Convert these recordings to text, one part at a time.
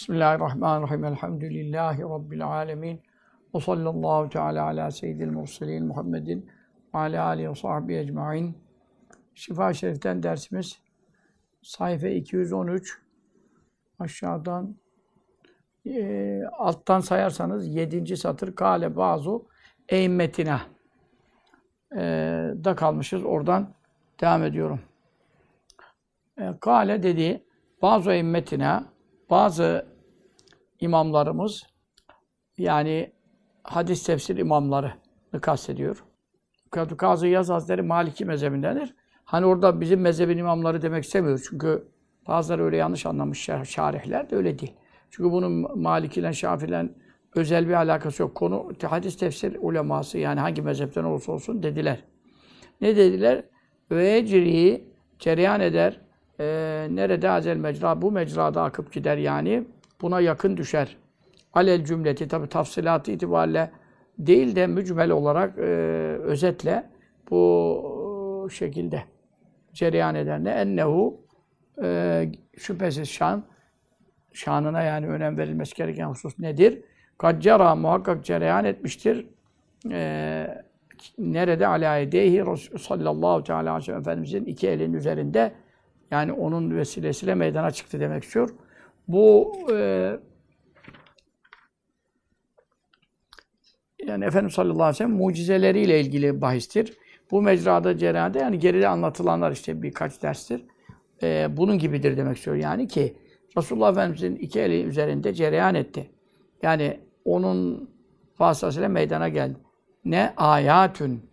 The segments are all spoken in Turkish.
Bismillahirrahmanirrahim. Elhamdülillahi Rabbil alemin. Ve sallallahu teala ala seyyidil murselin Muhammedin ve ala alihi ve sahbihi ecma'in. Şifa Şerif'ten dersimiz sayfa 213 aşağıdan e, alttan sayarsanız 7. satır kale bazı eimmetine e, da kalmışız. Oradan devam ediyorum. E, kale dedi bazı eimmetine bazı imamlarımız yani hadis tefsir imamları kastediyor. Kazı Yaz Hazretleri Maliki mezhebindendir. Hani orada bizim mezhebin imamları demek istemiyor. Çünkü bazıları öyle yanlış anlamış şarihler de öyle değil. Çünkü bunun Malikilen, Şafilen özel bir alakası yok. Konu hadis tefsir uleması yani hangi mezhepten olursa olsun dediler. Ne dediler? Ve ecri cereyan eder. E, nerede azel mecra? Bu mecrada akıp gider yani. Buna yakın düşer. Alel cümleti tabi tafsilatı itibariyle değil de mücmel olarak e, özetle bu şekilde cereyan eder. Ne ennehu e, şüphesiz şan şanına yani önem verilmesi gereken husus nedir? Kaccara muhakkak cereyan etmiştir. E, nerede ala edehi sallallahu teala aleyhi ve sellem Efendimizin iki elin üzerinde yani onun vesilesiyle meydana çıktı demek istiyor. Bu e, yani Efendimiz sallallahu aleyhi ve sellem mucizeleriyle ilgili bahistir. Bu mecrada cereyanda yani geride anlatılanlar işte birkaç derstir. Ee, bunun gibidir demek istiyor yani ki Resulullah Efendimiz'in iki eli üzerinde cereyan etti. Yani onun vasıtasıyla meydana geldi. Ne ayatün.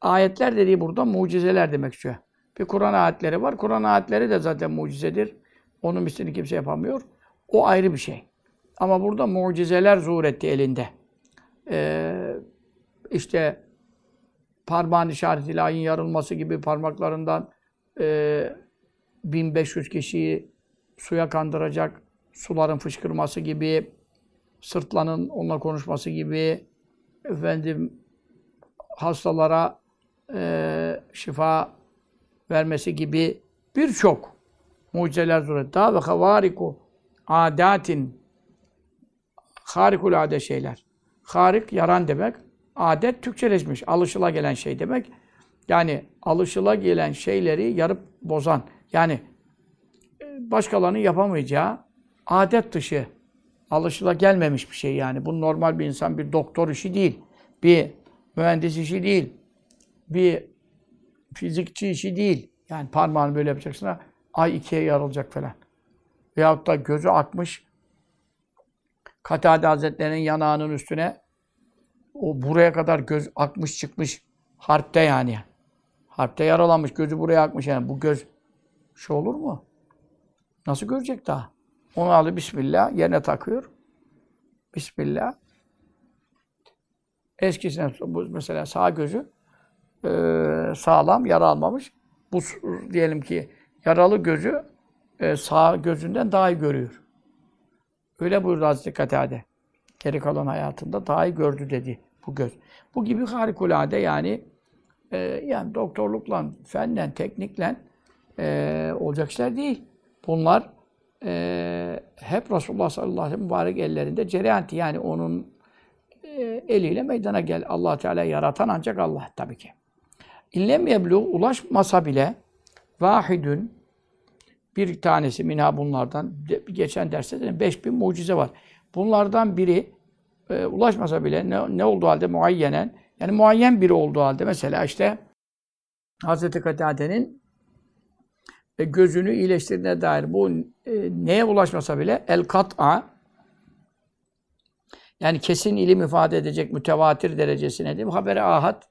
Ayetler dediği burada mucizeler demek istiyor. Bir Kur'an ayetleri var. Kur'an ayetleri de zaten mucizedir. Onun mislini kimse yapamıyor. O ayrı bir şey. Ama burada mucizeler zuhur etti elinde. Ee, işte parmağın işaretiyle ayın yarılması gibi parmaklarından e, 1500 kişiyi suya kandıracak suların fışkırması gibi, sırtlanın onunla konuşması gibi, efendim hastalara e, şifa vermesi gibi birçok mucizeler zuret. Daha ve havariku adatin harikulade şeyler. Harik yaran demek. Adet Türkçeleşmiş. Alışıla gelen şey demek. Yani alışıla gelen şeyleri yarıp bozan. Yani başkalarının yapamayacağı adet dışı alışıla gelmemiş bir şey yani. Bu normal bir insan bir doktor işi değil. Bir mühendis işi değil. Bir fizikçi işi değil. Yani parmağını böyle yapacaksın ha, ay ikiye yarılacak falan. Veyahut da gözü akmış, Katade Hazretleri'nin yanağının üstüne o buraya kadar göz akmış çıkmış harpte yani. Harpte yaralanmış, gözü buraya akmış yani. Bu göz şey olur mu? Nasıl görecek daha? Onu alıp Bismillah yerine takıyor. Bismillah. Eskisine bu mesela sağ gözü e, sağlam, yara almamış. Bu diyelim ki yaralı gözü e, sağ gözünden daha iyi görüyor. Öyle buyurdu Hazreti Katade. Geri kalan hayatında daha iyi gördü dedi bu göz. Bu gibi harikulade yani e, yani doktorlukla, fenden, teknikle e, olacak işler değil. Bunlar e, hep Resulullah sallallahu aleyhi ve sellem mübarek ellerinde cereyanti yani onun e, eliyle meydana gel. allah Teala yaratan ancak Allah tabii ki. İllem yeblu ulaşmasa bile vahidün bir tanesi minha bunlardan geçen derste de 5000 mucize var. Bunlardan biri e, ulaşmasa bile ne, ne olduğu halde muayyenen yani muayyen biri olduğu halde mesela işte Hz. Katade'nin e, gözünü iyileştirdiğine dair bu e, neye ulaşmasa bile el kat'a yani kesin ilim ifade edecek mütevatir derecesine değil mi? Haberi ahad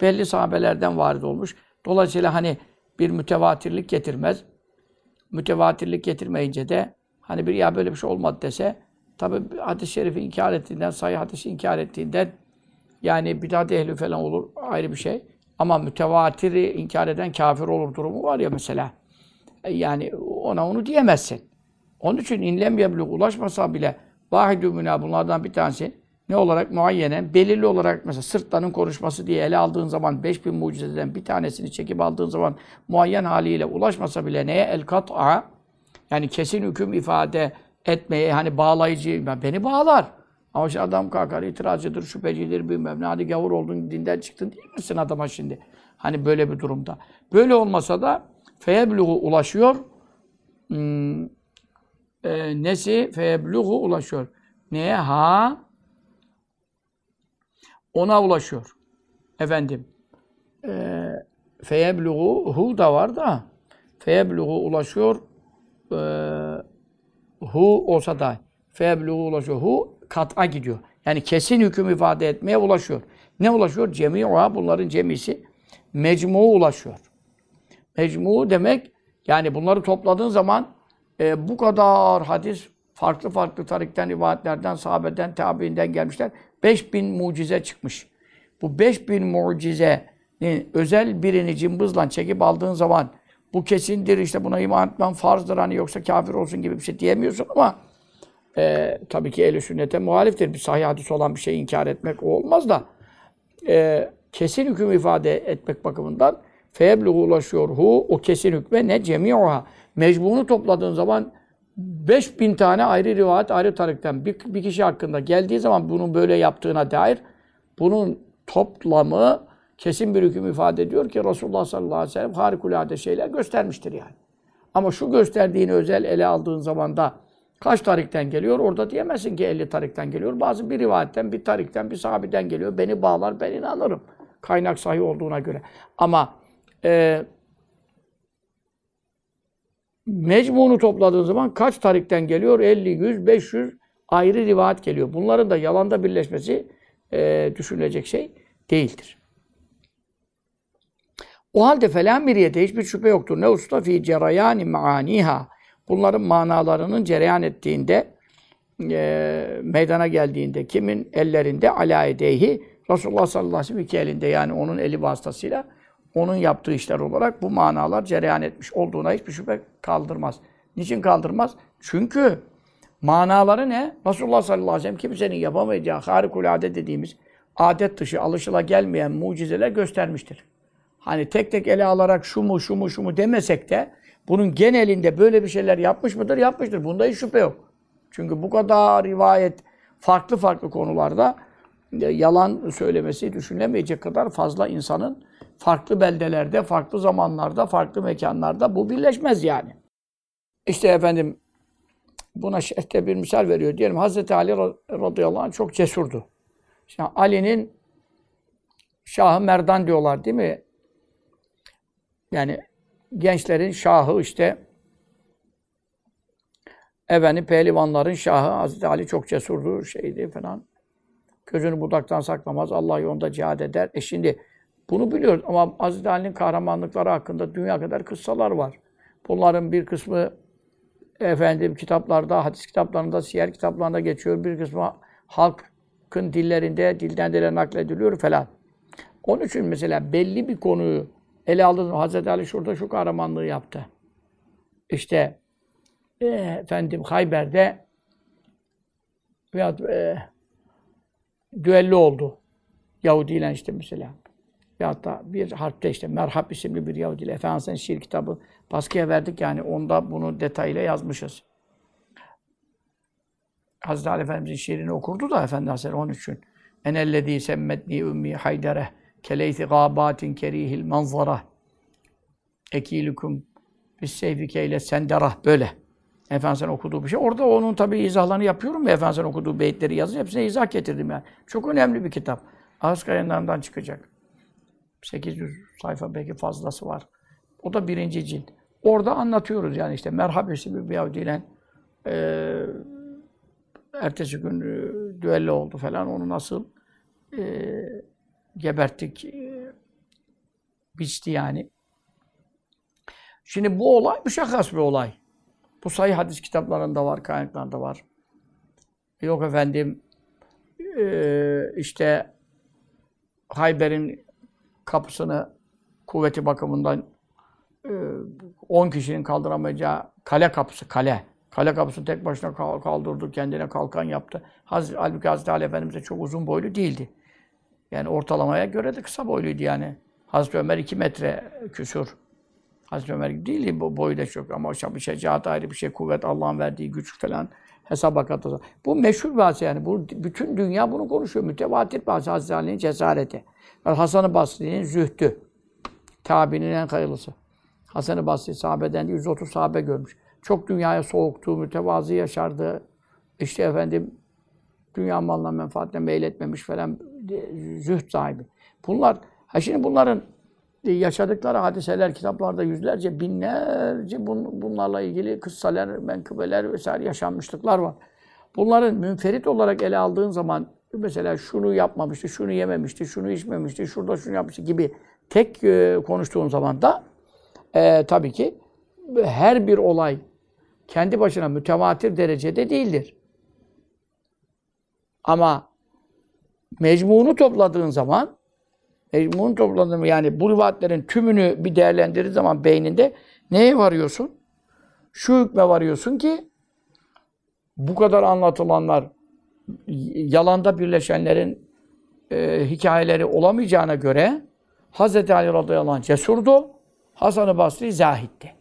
belli sahabelerden varid olmuş. Dolayısıyla hani bir mütevatirlik getirmez. Mütevatirlik getirmeyince de hani bir ya böyle bir şey olmadı dese tabi hadis-i şerifi inkar ettiğinden, sayı hadisi inkar ettiğinden yani bidat ehli falan olur ayrı bir şey. Ama mütevatiri inkar eden kafir olur durumu var ya mesela. E, yani ona onu diyemezsin. Onun için inlem yeblug ulaşmasa bile vahidü müna bunlardan bir tanesi ne olarak muayyenen, belirli olarak mesela sırtların konuşması diye ele aldığın zaman 5000 mucizeden bir tanesini çekip aldığın zaman muayyen haliyle ulaşmasa bile neye el kat'a yani kesin hüküm ifade etmeye hani bağlayıcı ben beni bağlar. Ama işte adam kalkar itirazcıdır, şüphecidir bilmem ne. Hadi gavur oldun, dinden çıktın diyemezsin adama şimdi. Hani böyle bir durumda. Böyle olmasa da feyebluğu ulaşıyor. Hmm, e, nesi? Feyebluğu ulaşıyor. Neye? Ha? Ona ulaşıyor. Efendim. E, feyebluğu hu da var da feyebluğu ulaşıyor. E, hu olsa da feyebluğu ulaşıyor. Hu kat'a gidiyor. Yani kesin hüküm ifade etmeye ulaşıyor. Ne ulaşıyor? Cemi'a bunların cemisi mecmu ulaşıyor. Mecmu demek yani bunları topladığın zaman e, bu kadar hadis farklı farklı tarikten, rivayetlerden, sahabeden, tabiinden gelmişler. 5000 mucize çıkmış. Bu 5000 mucizenin özel birini cımbızla çekip aldığın zaman bu kesindir işte buna iman etmem farzdır hani yoksa kafir olsun gibi bir şey diyemiyorsun ama e, tabii ki ehl sünnete muhaliftir. Bir sahih hadis olan bir şeyi inkar etmek olmaz da e, kesin hüküm ifade etmek bakımından feyebluğu ulaşıyor hu o kesin hükme ne cemi'uha mecbunu topladığın zaman 5000 tane ayrı rivayet ayrı tarikten bir, bir kişi hakkında geldiği zaman bunun böyle yaptığına dair bunun toplamı kesin bir hüküm ifade ediyor ki Resulullah sallallahu aleyhi ve sellem harikulade şeyler göstermiştir yani. Ama şu gösterdiğini özel ele aldığın zaman da kaç tarikten geliyor? Orada diyemezsin ki 50 tarikten geliyor. Bazı bir rivayetten, bir tarikten, bir sahabeden geliyor. Beni bağlar, ben inanırım. Kaynak sahih olduğuna göre. Ama e, mecmunu topladığın zaman kaç tarikten geliyor? 50, 100, 500 ayrı rivayet geliyor. Bunların da yalanda birleşmesi e, düşünülecek şey değildir. O halde falan miriyete hiçbir şüphe yoktur. Ne usta fi cerayani maaniha. Bunların manalarının cereyan ettiğinde, e, meydana geldiğinde, kimin ellerinde ala edeyhi, Resulullah sallallahu aleyhi ve sellem iki elinde yani onun eli vasıtasıyla onun yaptığı işler olarak bu manalar cereyan etmiş olduğuna hiçbir şüphe kaldırmaz. Niçin kaldırmaz? Çünkü manaları ne? Resulullah sallallahu aleyhi ve sellem kimsenin yapamayacağı harikulade dediğimiz adet dışı, alışıla gelmeyen mucizeler göstermiştir. Hani tek tek ele alarak şu mu, şu mu, şu mu demesek de bunun genelinde böyle bir şeyler yapmış mıdır? Yapmıştır. Bunda hiç şüphe yok. Çünkü bu kadar rivayet farklı farklı konularda yalan söylemesi düşünülemeyecek kadar fazla insanın farklı beldelerde, farklı zamanlarda, farklı mekanlarda bu birleşmez yani. İşte efendim buna şerhte bir misal veriyor. Diyelim Hazreti Ali radıyallahu anh çok cesurdu. Şimdi Ali'nin Şahı Merdan diyorlar değil mi? Yani gençlerin şahı işte efendim pehlivanların şahı Hazreti Ali çok cesurdu şeydi falan. Gözünü budaktan saklamaz. Allah yolunda cihad eder. E şimdi bunu biliyoruz ama Hazreti Ali'nin kahramanlıkları hakkında dünya kadar kıssalar var. Bunların bir kısmı efendim kitaplarda, hadis kitaplarında, siyer kitaplarında geçiyor. Bir kısmı halkın dillerinde, dilden dile naklediliyor falan. Onun için mesela belli bir konuyu ele aldığında Hazreti Ali şurada şu kahramanlığı yaptı. İşte e, efendim Hayber'de veya e, düello oldu. Yahudi ile işte mesela. Ya da bir harpte işte Merhab isimli bir Yahudi ile Efendimiz'in şiir kitabı baskıya verdik yani onda bunu detayıyla yazmışız. Hazreti Ali Efendimiz'in şiirini okurdu da Efendi Hazretleri onun için. Enellezî semmetni ümmi haydere keleyti gâbâtin kerihil manzara ekîlüküm bis seyfike ile senderah böyle. Efendimiz'in okuduğu bir şey. Orada onun tabi izahlarını yapıyorum ve Efendimiz'in okuduğu beyitleri yazın. Hepsine izah getirdim yani. Çok önemli bir kitap. Ağız kayanlarından çıkacak. 800 sayfa belki fazlası var. O da birinci cilt. Orada anlatıyoruz yani işte merhabesi bir Yahudiyle e, ertesi gün e, düello oldu falan. Onu nasıl e, geberttik, e, biçti yani. Şimdi bu olay müşahhas bir olay. Bu sayı hadis kitaplarında var, kaynaklarda var. Yok efendim, e, işte Hayber'in kapısını kuvveti bakımından 10 e, kişinin kaldıramayacağı kale kapısı, kale. Kale kapısını tek başına kaldırdı, kendine kalkan yaptı. Hazreti, halbuki Hazreti Ali Efendimiz de çok uzun boylu değildi. Yani ortalamaya göre de kısa boyluydu yani. Hazreti Ömer 2 metre küsur. Hazreti Ömer gibi değil, bu boyu da çok ama bir şecaat ayrı bir şey, kuvvet, Allah'ın verdiği güç falan hesaba katılır. Bu meşhur bir yani. Bu, bütün dünya bunu konuşuyor. Mütevatir bir hadise. Hazreti Ali'nin cesareti. Hasan-ı Basri'nin zühdü. Tabi'nin en hayırlısı. Hasan-ı Basri sahabeden 130 sahabe görmüş. Çok dünyaya soğuktu, mütevazı yaşardı. İşte efendim dünya malına menfaatine meyletmemiş falan zühd sahibi. Bunlar, ha şimdi bunların yaşadıkları hadiseler kitaplarda yüzlerce, binlerce bun, bunlarla ilgili kıssalar, menkıbeler vesaire yaşanmışlıklar var. Bunların münferit olarak ele aldığın zaman mesela şunu yapmamıştı, şunu yememişti, şunu içmemişti, şurada şunu yapmıştı gibi tek e, konuştuğun zaman da e, tabii ki her bir olay kendi başına mütevatir derecede değildir. Ama mecmunu topladığın zaman mecmunu topladığın yani bu rivayetlerin tümünü bir değerlendirdiğin zaman beyninde neye varıyorsun? Şu hükme varıyorsun ki bu kadar anlatılanlar yalanda birleşenlerin e, hikayeleri olamayacağına göre Hz. Ali radıyallahu anh cesurdu. Hasan-ı Basri zahitti.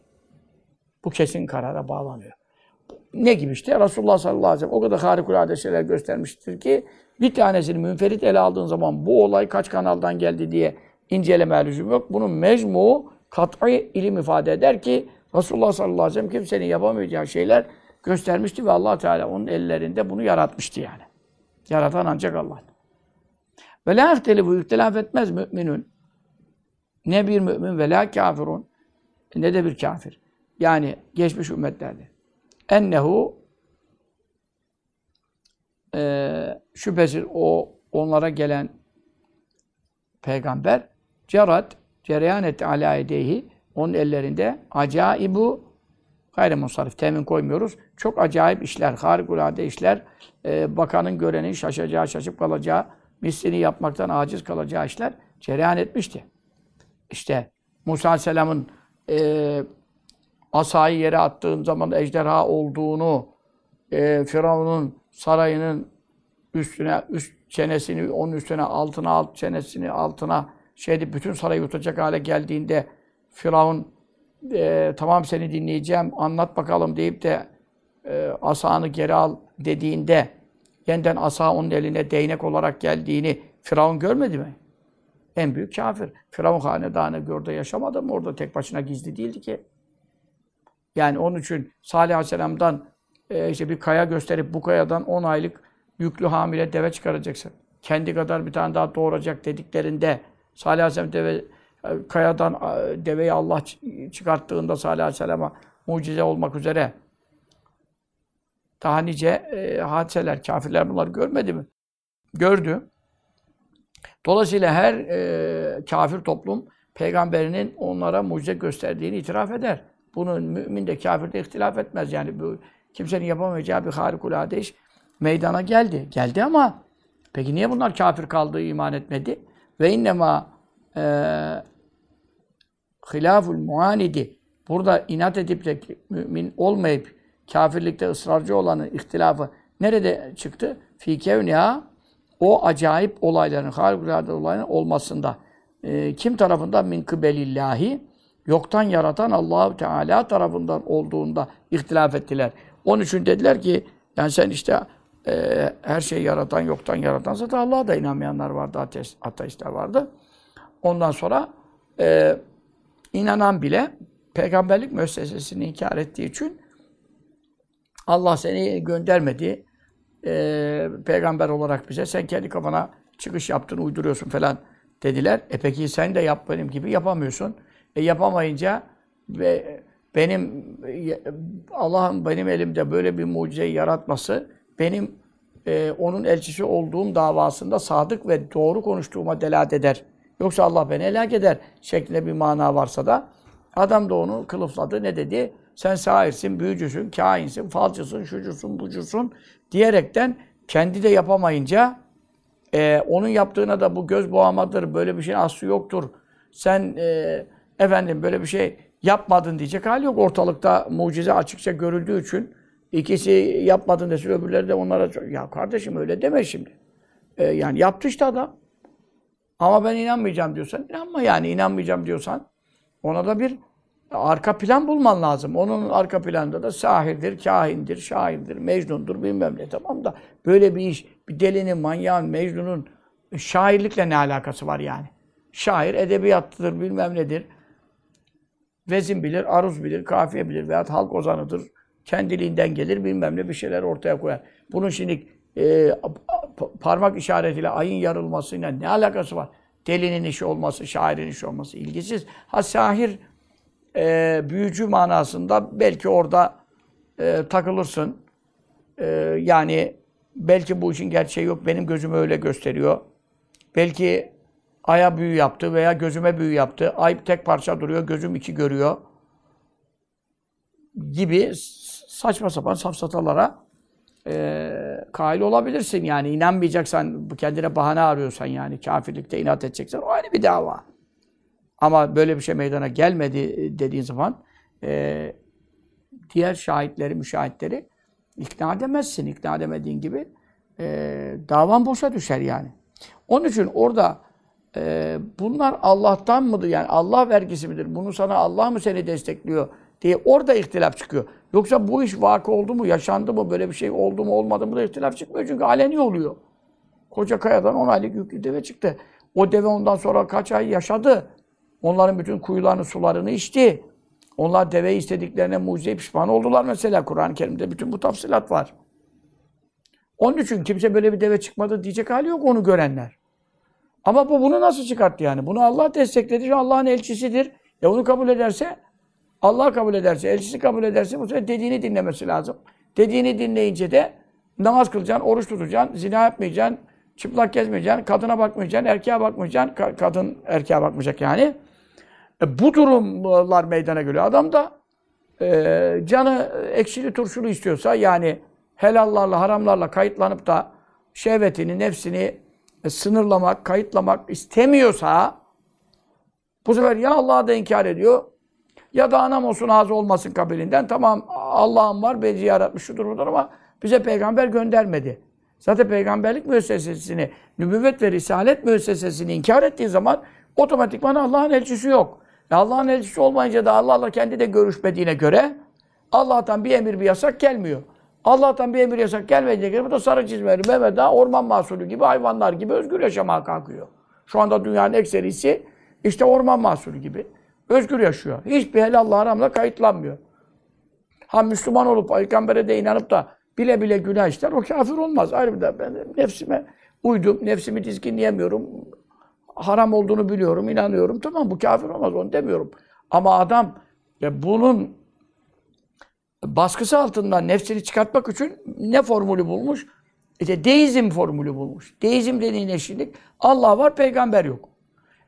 Bu kesin karara bağlanıyor. Ne gibi işte? Resulullah sallallahu aleyhi ve sellem o kadar harikulade şeyler göstermiştir ki bir tanesini münferit ele aldığın zaman bu olay kaç kanaldan geldi diye inceleme lüzum yok. Bunun mecmu kat'i ilim ifade eder ki Resulullah sallallahu aleyhi ve sellem kimsenin yapamayacağı şeyler göstermişti ve allah Teala onun ellerinde bunu yaratmıştı yani. Yaratan ancak Allah. Ve la bu ihtilaf etmez müminün. Ne bir mümin ve la kafirun ne de bir kafir. Yani geçmiş ümmetlerde. Ennehu e, şüphesiz o onlara gelen peygamber cerat cereyan etti ala edehi onun ellerinde acaibu gayrimusarif temin koymuyoruz. Çok acayip işler, harikulade işler, e, bakanın görenin şaşacağı, şaşıp kalacağı, mislini yapmaktan aciz kalacağı işler cereyan etmişti. İşte Musa Aleyhisselam'ın e, asayı yere attığın zaman ejderha olduğunu, e, Firavun'un sarayının üstüne, üst çenesini, onun üstüne, altına, alt çenesini, altına şeydi, bütün sarayı yutacak hale geldiğinde Firavun e, tamam seni dinleyeceğim, anlat bakalım deyip de e, asanı geri al dediğinde yeniden asa onun eline değnek olarak geldiğini Firavun görmedi mi? En büyük kafir. Firavun hanedanı gördü yaşamadı mı? Orada tek başına gizli değildi ki. Yani onun için Salih Aleyhisselam'dan e, işte bir kaya gösterip bu kayadan 10 aylık yüklü hamile deve çıkaracaksın. Kendi kadar bir tane daha doğuracak dediklerinde Salih Aleyhisselam deve, e, kayadan e, deveyi Allah çıkarttığında Salih Aleyhisselam'a mucize olmak üzere daha nice hadiseler, kafirler bunları görmedi mi? Gördü. Dolayısıyla her e, kafir toplum peygamberinin onlara mucize gösterdiğini itiraf eder. Bunun mümin de kafir de ihtilaf etmez. Yani bu kimsenin yapamayacağı bir harikulade iş meydana geldi. Geldi ama peki niye bunlar kafir kaldı, iman etmedi? Ve innema e, hilaful muanidi burada inat edip de mümin olmayıp kafirlikte ısrarcı olanın ihtilafı nerede çıktı? Fi kevniha o acayip olayların, harikulade olayların olmasında. E, kim tarafından? Min kıbelillahi yoktan yaratan Allahu Teala tarafından olduğunda ihtilaf ettiler. Onun için dediler ki yani sen işte e, her şeyi yaratan, yoktan yaratan zaten Allah'a da inanmayanlar vardı, ateist, ateistler vardı. Ondan sonra e, inanan bile peygamberlik müessesesini inkar ettiği için Allah seni göndermedi e, peygamber olarak bize. Sen kendi kafana çıkış yaptın, uyduruyorsun falan dediler. E peki sen de yap benim gibi yapamıyorsun. E yapamayınca ve benim Allah'ın benim elimde böyle bir mucizeyi yaratması benim e, onun elçisi olduğum davasında sadık ve doğru konuştuğuma delalet eder. Yoksa Allah beni helak eder şeklinde bir mana varsa da adam da onu kılıfladı. Ne dedi? Sen sahirsin, büyücüsün, kainsin, falcısın, şucusun, bucusun diyerekten kendi de yapamayınca e, onun yaptığına da bu göz boğamadır, böyle bir şey aslı yoktur. Sen e, efendim böyle bir şey yapmadın diyecek hali yok. Ortalıkta mucize açıkça görüldüğü için ikisi yapmadın desin, öbürleri de onlara ya kardeşim öyle deme şimdi. E, yani yaptı işte adam. Ama ben inanmayacağım diyorsan inanma yani inanmayacağım diyorsan ona da bir arka plan bulman lazım. Onun arka planda da sahirdir, kahindir, şairdir, mecnundur bilmem ne tamam da böyle bir iş, bir delinin, manyağın, mecnunun şairlikle ne alakası var yani? Şair edebiyatlıdır, bilmem nedir. Vezin bilir, aruz bilir, kafiye bilir veyahut halk ozanıdır. Kendiliğinden gelir bilmem ne bir şeyler ortaya koyar. Bunun şimdi e, parmak işaretiyle ayın yarılmasıyla ne alakası var? Delinin işi olması, şairin işi olması ilgisiz. Ha sahir e, büyücü manasında belki orada e, takılırsın. E, yani belki bu işin gerçeği yok. Benim gözüme öyle gösteriyor. Belki aya büyü yaptı veya gözüme büyü yaptı. Ay tek parça duruyor, gözüm iki görüyor. Gibi saçma sapan safsatalara e, kail olabilirsin. Yani inanmayacaksan, kendine bahane arıyorsan yani kafirlikte inat edeceksen o ayrı bir dava. Ama böyle bir şey meydana gelmedi e, dediğin zaman e, diğer şahitleri, müşahitleri ikna edemezsin. İkna edemediğin gibi e, davan boşa düşer yani. Onun için orada e, bunlar Allah'tan mıdır? Yani Allah vergisi midir? Bunu sana Allah mı seni destekliyor? diye orada ihtilaf çıkıyor. Yoksa bu iş vakı oldu mu, yaşandı mı, böyle bir şey oldu mu, olmadı mı da ihtilaf çıkmıyor. Çünkü aleni oluyor. Koca kayadan 10 aylık yüklü deve çıktı. O deve ondan sonra kaç ay yaşadı. Onların bütün kuyularını, sularını içti. Onlar deveyi istediklerine mucize pişman oldular mesela. Kur'an-ı Kerim'de bütün bu tafsilat var. Onun için kimse böyle bir deve çıkmadı diyecek hali yok onu görenler. Ama bu bunu nasıl çıkarttı yani? Bunu Allah destekledi. Allah'ın elçisidir. Ya onu kabul ederse, Allah kabul ederse, elçisi kabul ederse bu sefer dediğini dinlemesi lazım. Dediğini dinleyince de namaz kılacaksın, oruç tutacaksın, zina yapmayacaksın, çıplak gezmeyeceksin, kadına bakmayacaksın, erkeğe bakmayacaksın, ka- kadın erkeğe bakmayacak yani. E, bu durumlar meydana geliyor. Adam da e, canı ekşili turşulu istiyorsa yani helallarla, haramlarla kayıtlanıp da şehvetini, nefsini e, sınırlamak, kayıtlamak istemiyorsa bu sefer ya Allah'ı da inkar ediyor ya da anam olsun ağzı olmasın kabilinden. Tamam Allah'ım var, beni yaratmış şudur budur ama bize peygamber göndermedi. Zaten peygamberlik müessesesini, nübüvvet ve risalet müessesesini inkar ettiği zaman otomatikman Allah'ın elçisi yok. E Allah'ın elçisi olmayınca da Allah'la kendi de görüşmediğine göre Allah'tan bir emir bir yasak gelmiyor. Allah'tan bir emir yasak gelmeyince göre bu da sarı çizmeli Mehmet Ağa orman mahsulü gibi hayvanlar gibi özgür yaşamaya kalkıyor. Şu anda dünyanın ekserisi işte orman mahsulü gibi. Özgür yaşıyor. Hiçbir helalla haramla kayıtlanmıyor. Ha Müslüman olup peygambere de inanıp da bile bile günah işler o kafir olmaz. Ayrı bir de ben nefsime uydum, nefsimi dizginleyemiyorum. Haram olduğunu biliyorum, inanıyorum. Tamam bu kafir olmaz onu demiyorum. Ama adam ya bunun baskısı altından nefsini çıkartmak için ne formülü bulmuş? İşte deizm formülü bulmuş. Deizm dediğin eşitlik Allah var, peygamber yok.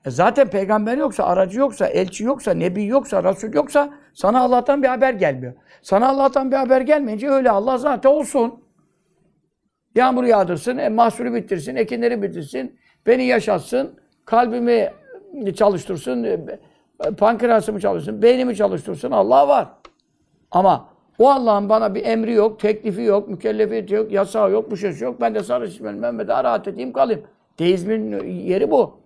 E zaten peygamber yoksa, aracı yoksa, elçi yoksa, nebi yoksa, rasul yoksa sana Allah'tan bir haber gelmiyor. Sana Allah'tan bir haber gelmeyince öyle Allah zaten olsun. Yağmur yağdırsın, e, mahsulü bitirsin, ekinleri bitirsin, beni yaşatsın, kalbimi çalıştırsın, e, pankreasımı çalıştırsın, beynimi çalıştırsın. Allah var. Ama o Allah'ın bana bir emri yok, teklifi yok, mükellefiyeti yok, yasağı yok, bu şeysi yok. Ben de sarı çizmeli Mehmet'e rahat edeyim kalayım. Deizmin yeri bu.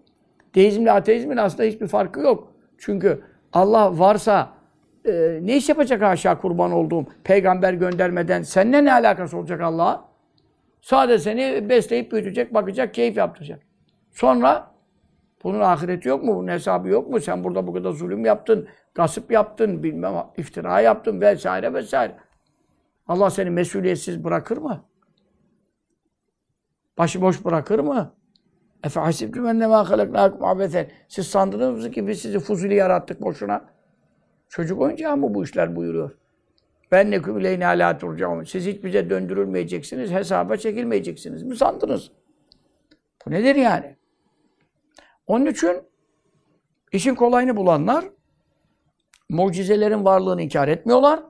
Deizmle ateizmin aslında hiçbir farkı yok. Çünkü Allah varsa e, ne iş yapacak haşa kurban olduğum peygamber göndermeden seninle ne alakası olacak Allah'a? Sadece seni besleyip büyütecek, bakacak, keyif yaptıracak. Sonra bunun ahireti yok mu? Bunun hesabı yok mu? Sen burada bu kadar zulüm yaptın, gasp yaptın, bilmem iftira yaptın vesaire vesaire. Allah seni mesuliyetsiz bırakır mı? Başıboş bırakır mı? Efe hasibtüm ennemâ halaknâkum abeten. Siz sandınız ki biz sizi fuzuli yarattık boşuna. Çocuk oyuncağı mı bu işler buyuruyor. Ben neküm ileyne alâ turcaun. Siz hiç bize döndürülmeyeceksiniz, hesaba çekilmeyeceksiniz mi sandınız? Bu nedir yani? Onun için işin kolayını bulanlar mucizelerin varlığını inkar etmiyorlar.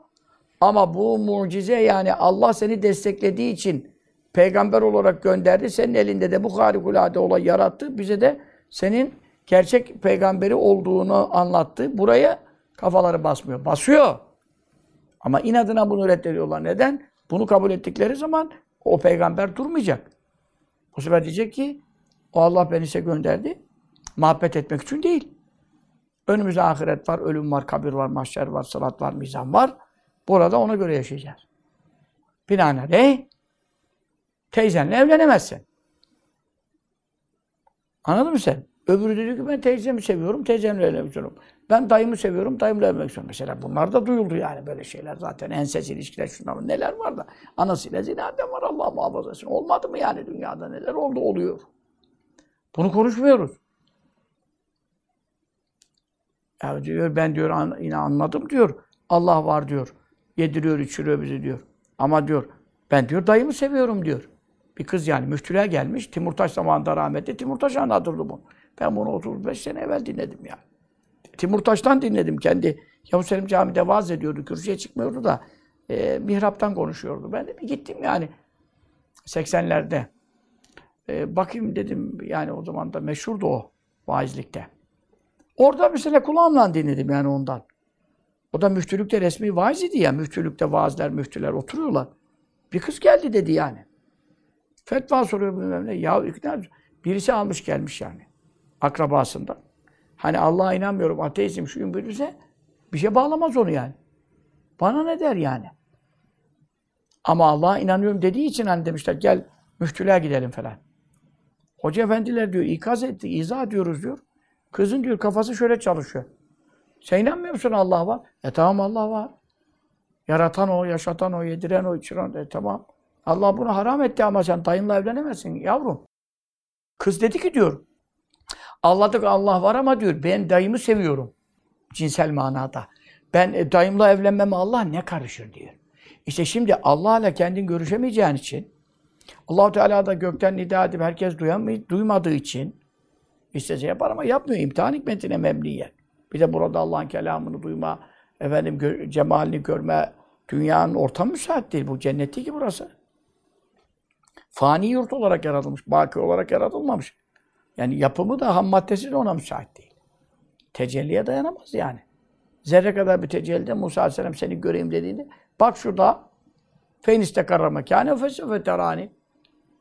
Ama bu mucize yani Allah seni desteklediği için peygamber olarak gönderdi. Senin elinde de bu harikulade olay yarattı. Bize de senin gerçek peygamberi olduğunu anlattı. Buraya kafaları basmıyor. Basıyor. Ama inadına bunu reddediyorlar. Neden? Bunu kabul ettikleri zaman o peygamber durmayacak. Bu sefer diyecek ki o Allah beni size gönderdi. Muhabbet etmek için değil. Önümüzde ahiret var, ölüm var, kabir var, mahşer var, sırat var, mizan var. Burada ona göre yaşayacağız. Binaenaleyh teyzenle evlenemezsin. Anladın mı sen? Öbürü dedi ki ben teyzemi seviyorum, teyzemle evlenmek istiyorum. Ben dayımı seviyorum, dayımla evlenmek istiyorum. Mesela bunlar da duyuldu yani böyle şeyler zaten. Enses ilişkiler şunlar neler var da. Anasıyla zinaden var Allah muhafaza etsin. Olmadı mı yani dünyada neler oldu oluyor. Bunu konuşmuyoruz. Ya diyor ben diyor an, yine anladım diyor. Allah var diyor. Yediriyor, içiriyor bizi diyor. Ama diyor ben diyor dayımı seviyorum diyor. Bir kız yani müftülüğe gelmiş. Timurtaş zamanında rahmetli Timurtaş anlatırdı bunu. Ben bunu 35 sene evvel dinledim yani. Timurtaş'tan dinledim kendi. Yavuz Selim Camii'de vaaz ediyordu. Kürsüye çıkmıyordu da e, mihraptan konuşuyordu. Ben de bir gittim yani 80'lerde. E, bakayım dedim yani o zaman da meşhurdu o vaizlikte. Orada mesela kulağımla dinledim yani ondan. O da müftülükte resmi vaiz idi ya. Müftülükte vaazlar, müftüler oturuyorlar. Bir kız geldi dedi yani. Fetva soruyor bilmem ne. Ya ikna Birisi almış gelmiş yani. Akrabasından. Hani Allah'a inanmıyorum, ateizm, şuyum bilirse bir şey bağlamaz onu yani. Bana ne der yani? Ama Allah'a inanıyorum dediği için hani demişler gel müftülüğe gidelim falan. Hoca efendiler diyor ikaz etti, izah ediyoruz diyor. Kızın diyor kafası şöyle çalışıyor. Sen inanmıyor musun Allah var? E tamam Allah var. Yaratan o, yaşatan o, yediren o, içiren o. E tamam. Allah bunu haram etti ama sen dayınla evlenemezsin yavrum. Kız dedi ki diyor, Allah'ta Allah var ama diyor, ben dayımı seviyorum. Cinsel manada. Ben e, dayımla evlenmeme Allah ne karışır diyor. İşte şimdi Allah'la kendin görüşemeyeceğin için, allah Teala da gökten nida edip herkes duymadığı için istese yapar ama yapmıyor. İmtihan hikmetine memniye. Bir de burada Allah'ın kelamını duyma, efendim cemalini görme, dünyanın ortamı müsait değil. Bu cennet değil ki burası. Fani yurt olarak yaratılmış, baki olarak yaratılmamış. Yani yapımı da ham maddesi de ona müsait değil. Tecelliye dayanamaz yani. Zerre kadar bir tecellide Musa Aleyhisselam seni göreyim dediğinde bak şurada feniste karra mekâne fesefe terani.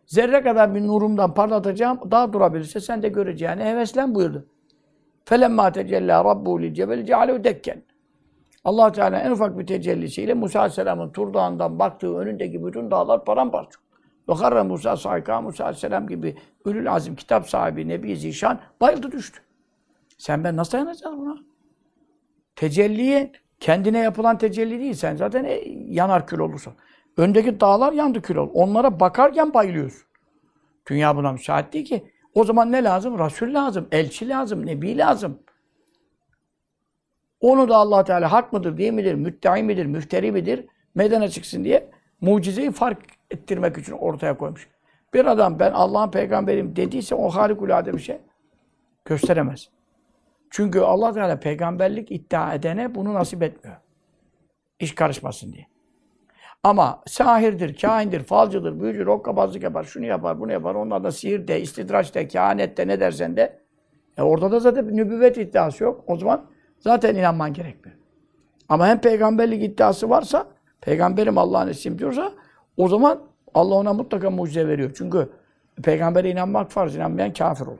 Zerre kadar bir nurumdan parlatacağım, daha durabilirse sen de göreceğine heveslen buyurdu. Tecella rabbu lil cebel cealehu dekken. Allah Teala en ufak bir tecellisiyle Musa Aleyhisselam'ın Tur Dağı'ndan baktığı önündeki bütün dağlar paramparça. Ve karre Musa Saika Musa Aleyhisselam gibi Ülül Azim kitap sahibi Nebi Zişan bayıldı düştü. Sen ben nasıl dayanacağız buna? Tecelliye kendine yapılan tecelli değil. Sen zaten e, yanar kül olursun. Öndeki dağlar yandı kül olur. Onlara bakarken bayılıyorsun. Dünya buna müsait değil ki. O zaman ne lazım? Resul lazım, elçi lazım, nebi lazım. Onu da allah Teala hak mıdır, değil midir, müttehim midir, müfteri midir, meydana çıksın diye mucizeyi fark ettirmek için ortaya koymuş. Bir adam ben Allah'ın peygamberim dediyse o harikulade bir şey gösteremez. Çünkü allah Teala peygamberlik iddia edene bunu nasip etmiyor. İş karışmasın diye. Ama sahirdir, kaindir, falcıdır, büyücüdür, okkabazlık yapar, şunu yapar, bunu yapar. Onlar da sihirde, istidraçta, kehanette ne dersen de. E orada da zaten nübüvvet iddiası yok. O zaman zaten inanman gerekmiyor. Ama hem peygamberlik iddiası varsa, peygamberim Allah'ın isim diyorsa, o zaman Allah ona mutlaka mucize veriyor. Çünkü peygambere inanmak farz, inanmayan kafir olur.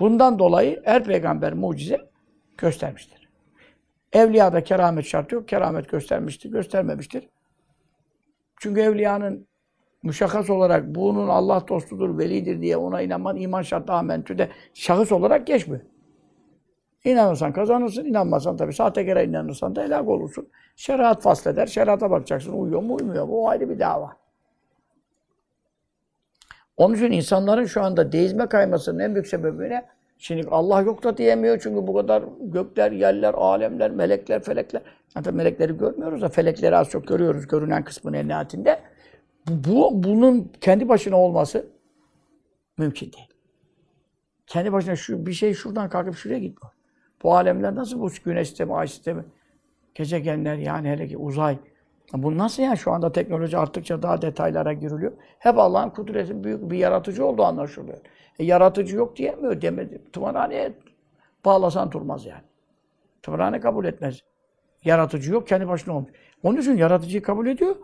Bundan dolayı her peygamber mucize göstermiştir. Evliyada keramet şartı yok. Keramet göstermiştir, göstermemiştir. Çünkü evliyanın müşahhas olarak bunun Allah dostudur, velidir diye ona inanman iman şartı amentüde şahıs olarak geçmiyor. İnanırsan kazanırsın, inanmazsan tabii sahtekara inanırsan da helak olursun. Şeriat fasleder, şeriata bakacaksın uyuyor mu uymuyor mu o ayrı bir dava. Onun için insanların şu anda deizme kaymasının en büyük sebebi ne? Şimdi Allah yok da diyemiyor çünkü bu kadar gökler, yerler, alemler, melekler, felekler. Zaten melekleri görmüyoruz da felekleri az çok görüyoruz görünen kısmın en nihayetinde. Bu, bunun kendi başına olması mümkün değil. Kendi başına şu bir şey şuradan kalkıp şuraya gitmiyor. Bu alemler nasıl bu güneş sistemi, ay sistemi, gezegenler yani hele ki uzay. Bu nasıl yani şu anda teknoloji arttıkça daha detaylara giriliyor. Hep Allah'ın kudreti büyük bir yaratıcı olduğu anlaşılıyor. E, yaratıcı yok diyemiyor demedi. Tımarhaneye bağlasan durmaz yani. Tımarhane kabul etmez. Yaratıcı yok, kendi başına olmuş. Onun için yaratıcıyı kabul ediyor.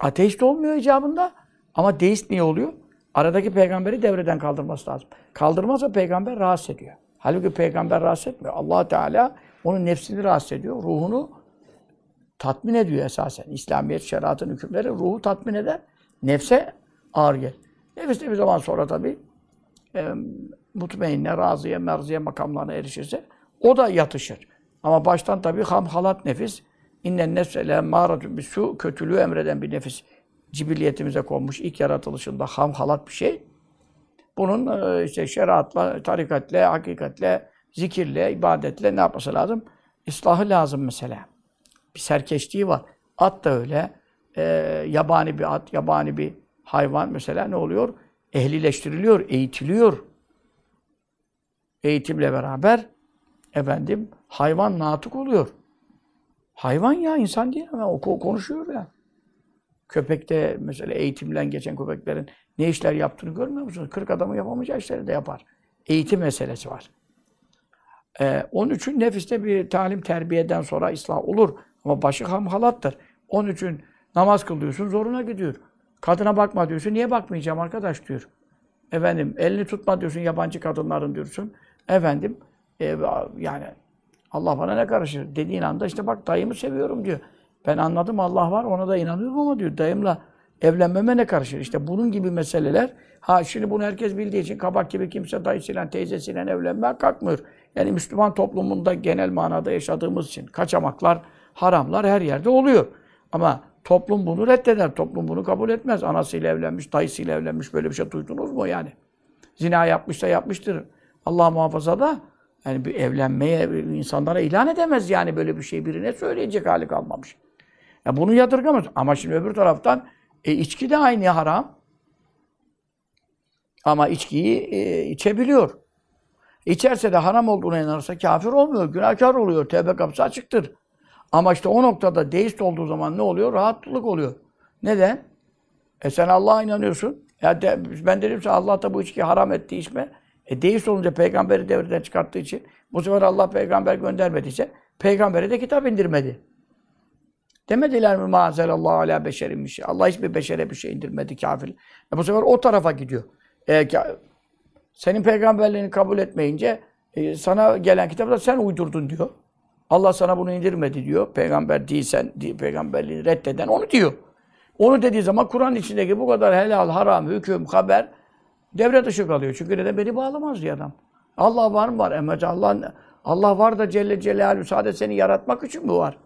Ateist olmuyor icabında. Ama deist niye oluyor? Aradaki peygamberi devreden kaldırması lazım. Kaldırmazsa peygamber rahatsız ediyor. Halbuki peygamber rahatsız etmiyor. allah Teala onun nefsini rahatsız ediyor. Ruhunu tatmin ediyor esasen. İslamiyet şeriatın hükümleri ruhu tatmin eder. Nefse ağır gel. Nefis de bir zaman sonra tabii e, mutmainne, razıya, merziye makamlarına erişirse o da yatışır. Ama baştan tabii ham halat nefis innen nefse le mâratun bir su kötülüğü emreden bir nefis cibiliyetimize konmuş ilk yaratılışında ham halat bir şey. Bunun e, işte şeriatla, tarikatla, hakikatle, zikirle, ibadetle ne yapması lazım? İslahı lazım mesela. Bir serkeşliği var. At da öyle. E, yabani bir at, yabani bir hayvan mesela ne oluyor? Ehlileştiriliyor, eğitiliyor. Eğitimle beraber efendim hayvan natık oluyor. Hayvan ya insan değil ama o konuşuyor ya. Köpekte mesela eğitimle geçen köpeklerin ne işler yaptığını görmüyor musunuz? 40 adamın yapamayacağı işleri de yapar. Eğitim meselesi var. Ee, onun için nefiste bir talim terbiyeden sonra ıslah olur. Ama başı hamhalattır. Onun için namaz kılıyorsun zoruna gidiyor. Kadına bakma diyorsun. Niye bakmayacağım arkadaş diyor. Efendim elini tutma diyorsun yabancı kadınların diyorsun. Efendim e, yani Allah bana ne karışır dediğin anda işte bak dayımı seviyorum diyor. Ben anladım Allah var ona da inanıyorum ama diyor dayımla evlenmeme ne karışır? İşte bunun gibi meseleler ha şimdi bunu herkes bildiği için kabak gibi kimse dayısıyla teyzesiyle evlenmeye kalkmıyor. Yani Müslüman toplumunda genel manada yaşadığımız için kaçamaklar, haramlar her yerde oluyor. Ama toplum bunu reddeder. Toplum bunu kabul etmez. Anasıyla evlenmiş, dayısıyla evlenmiş böyle bir şey duydunuz mu yani? Zina yapmışsa yapmıştır. Allah muhafaza da yani bir evlenmeye insanlara ilan edemez yani böyle bir şey birine söyleyecek hali kalmamış. Ya bunu yadırgamaz. Ama şimdi öbür taraftan e, içki de aynı haram. Ama içkiyi e, içebiliyor. İçerse de haram olduğuna inanırsa kafir olmuyor, günahkar oluyor. Tevbe kapısı açıktır. Ama işte o noktada deist olduğu zaman ne oluyor? Rahatlık oluyor. Neden? E sen Allah'a inanıyorsun. Ya de, ben dedim ki Allah da bu içki haram etti içme. E deist olunca peygamberi devreden çıkarttığı için bu sefer Allah peygamber göndermediyse peygambere de kitap indirmedi. Demediler mi maazelallahu ala beşerin bir şey. Allah hiçbir beşere bir şey indirmedi kafir. E bu sefer o tarafa gidiyor. E, senin peygamberliğini kabul etmeyince e, sana gelen kitapta sen uydurdun diyor. Allah sana bunu indirmedi diyor. Peygamber değilsen, peygamberliğini reddeden onu diyor. Onu dediği zaman Kur'an içindeki bu kadar helal, haram, hüküm, haber devre dışı kalıyor. Çünkü neden beni bağlamaz diyor adam. Allah var mı var? Emece Allah Allah var da Celle Celaluhu sadece seni yaratmak için mi var?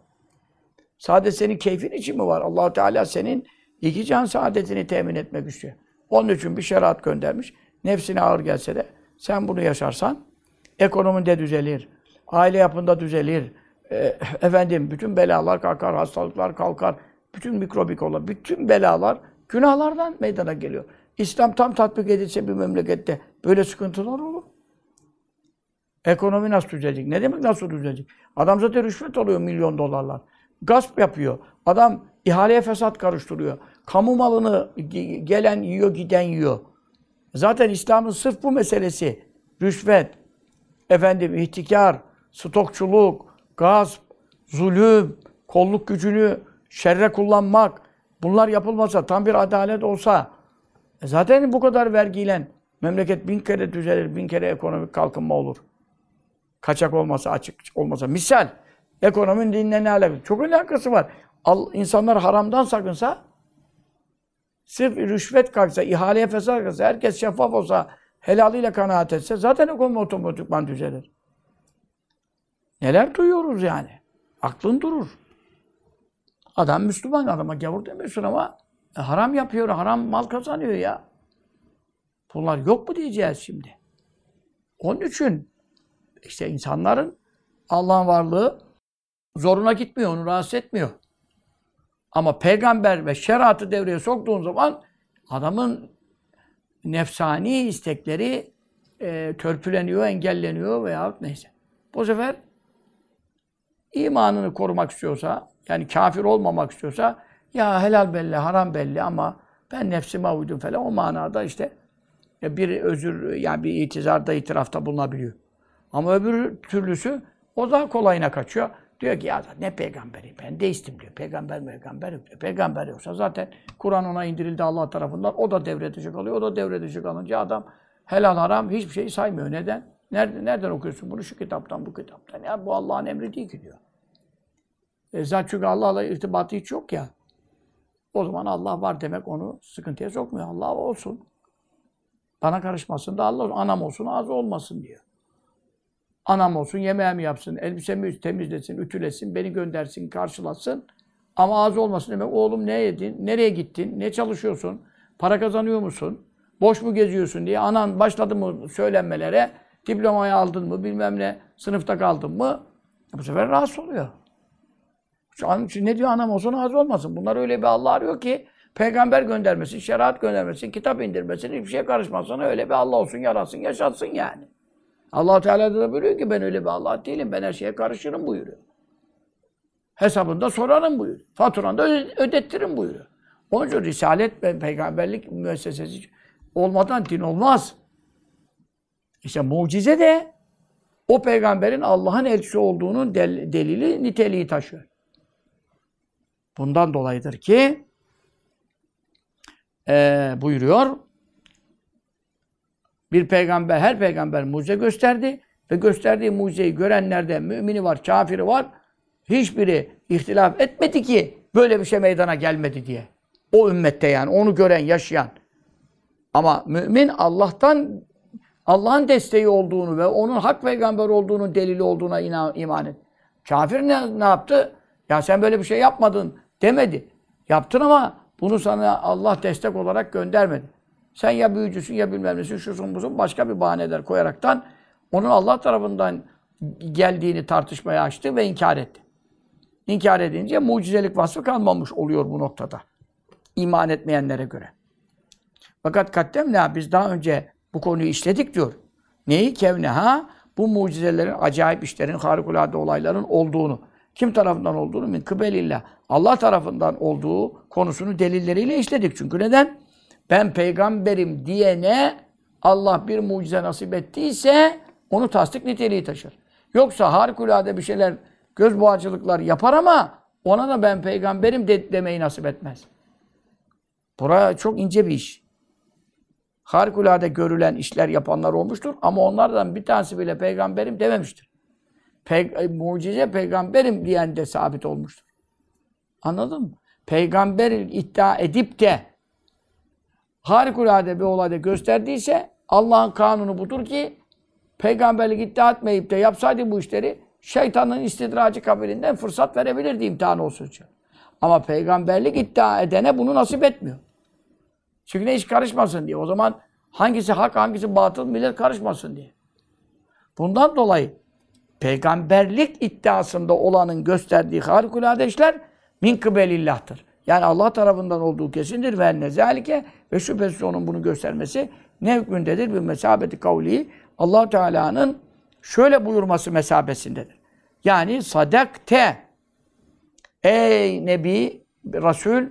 Sadece senin keyfin için mi var? allah Teala senin iki can saadetini temin etmek istiyor. Onun için bir şeriat göndermiş. Nefsine ağır gelse de sen bunu yaşarsan ekonominde düzelir, aile yapında düzelir, e, efendim bütün belalar kalkar, hastalıklar kalkar, bütün mikrobik olan, bütün belalar günahlardan meydana geliyor. İslam tam tatbik edilse bir memlekette böyle sıkıntılar olur. Ekonomi nasıl düzelecek? Ne demek nasıl düzelecek? Adam zaten rüşvet alıyor milyon dolarlar. Gasp yapıyor. Adam ihaleye fesat karıştırıyor. Kamu malını gelen yiyor, giden yiyor. Zaten İslam'ın sırf bu meselesi. Rüşvet, efendim ihtikar, stokçuluk, gasp, zulüm, kolluk gücünü şerre kullanmak, bunlar yapılmasa, tam bir adalet olsa, e zaten bu kadar vergiyle memleket bin kere düzelir, bin kere ekonomik kalkınma olur. Kaçak olmasa, açık olmasa. Misal, ekonominin dinle ne alakası? Çok alakası var. Al, insanlar haramdan sakınsa, sırf rüşvet kalksa, ihaleye fesat kalksa, herkes şeffaf olsa, helalıyla kanaat etse, zaten ekonomi otomatikman düzelir. Neler duyuyoruz yani? Aklın durur. Adam Müslüman, adama gavur demiyorsun ama e, haram yapıyor, haram mal kazanıyor ya. Bunlar yok mu diyeceğiz şimdi? Onun için işte insanların Allah'ın varlığı zoruna gitmiyor, onu rahatsız etmiyor. Ama peygamber ve şeriatı devreye soktuğun zaman adamın nefsani istekleri e, törpüleniyor, engelleniyor veya neyse. Bu sefer imanını korumak istiyorsa, yani kafir olmamak istiyorsa, ya helal belli, haram belli ama ben nefsime uydum falan o manada işte bir özür, yani bir itizarda, itirafta bulunabiliyor. Ama öbür türlüsü o daha kolayına kaçıyor. Diyor ki ya ne peygamberi? Ben deistim diyor. Peygamber peygamber yok diyor. Peygamber yoksa zaten Kur'an ona indirildi Allah tarafından. O da devre dışı kalıyor. O da devre dışı kalınca adam helal haram hiçbir şey saymıyor. Neden? Nerede, nereden okuyorsun bunu? Şu kitaptan, bu kitaptan. Ya bu Allah'ın emri değil ki diyor. E zaten çünkü Allah'la irtibatı hiç yok ya. O zaman Allah var demek onu sıkıntıya sokmuyor. Allah olsun. Bana karışmasın da Allah olsun. Anam olsun, az olmasın diyor. Anam olsun, yemeğimi yapsın, elbisemi temizlesin, ütülesin, beni göndersin, karşılasın. Ama az olmasın demek, oğlum ne yedin, nereye gittin, ne çalışıyorsun, para kazanıyor musun, boş mu geziyorsun diye anan başladı mı söylenmelere, diplomayı aldın mı, bilmem ne, sınıfta kaldın mı, bu sefer rahatsız oluyor. Şu ne diyor anam olsun az olmasın. Bunlar öyle bir Allah arıyor ki peygamber göndermesin, şeriat göndermesin, kitap indirmesin, hiçbir şeye karışmasın. Öyle bir Allah olsun, yarasın, yaşatsın yani. allah Teala da buyuruyor ki ben öyle bir Allah değilim. Ben her şeye karışırım buyuruyor. Hesabında sorarım buyuruyor. Faturanda ödettirim buyuruyor. Onun için risalet ve peygamberlik müessesesi olmadan din olmaz. İşte mucize de o peygamberin Allah'ın elçisi olduğunun del delili, niteliği taşıyor. Bundan dolayıdır ki e, buyuruyor bir peygamber, her peygamber mucize gösterdi ve gösterdiği mucizeyi görenlerden mümini var, kafiri var. Hiçbiri ihtilaf etmedi ki böyle bir şey meydana gelmedi diye. O ümmette yani onu gören, yaşayan. Ama mümin Allah'tan Allah'ın desteği olduğunu ve onun hak peygamber olduğunun delili olduğuna iman et. Kafir ne, ne yaptı? Ya sen böyle bir şey yapmadın demedi. Yaptın ama bunu sana Allah destek olarak göndermedi. Sen ya büyücüsün ya bilmem nesin, şusun busun başka bir bahaneler koyaraktan onun Allah tarafından geldiğini tartışmaya açtı ve inkar etti. İnkar edince mucizelik vasfı kalmamış oluyor bu noktada. İman etmeyenlere göre. Fakat kattemna biz daha önce bu konuyu işledik diyor. Neyi? Kevneha bu mucizelerin, acayip işlerin, harikulade olayların olduğunu. Kim tarafından olduğunu? Min kıbelillah. Allah tarafından olduğu konusunu delilleriyle işledik. Çünkü neden? Ben peygamberim diyene Allah bir mucize nasip ettiyse onu tasdik niteliği taşır. Yoksa harikulade bir şeyler, göz boğacılıklar yapar ama ona da ben peygamberim de demeyi nasip etmez. Buraya çok ince bir iş. Harikulade görülen işler yapanlar olmuştur ama onlardan bir tanesi bile peygamberim dememiştir. Pey mucize peygamberim diyen de sabit olmuştur. Anladın mı? Peygamber iddia edip de harikulade bir olayda gösterdiyse Allah'ın kanunu budur ki peygamberlik iddia etmeyip de yapsaydı bu işleri şeytanın istidracı kabilinden fırsat verebilirdi imtihan olsun için. Ama peygamberlik iddia edene bunu nasip etmiyor. Çünkü iş karışmasın diye. O zaman hangisi hak hangisi batıl millet karışmasın diye. Bundan dolayı peygamberlik iddiasında olanın gösterdiği harikulade işler min kıbelillah'tır. Yani Allah tarafından olduğu kesindir ve nezalike ve şüphesiz onun bunu göstermesi ne hükmündedir? Bir mesabeti kavli allah Teala'nın şöyle buyurması mesabesindedir. Yani sadakte ey Nebi, Resul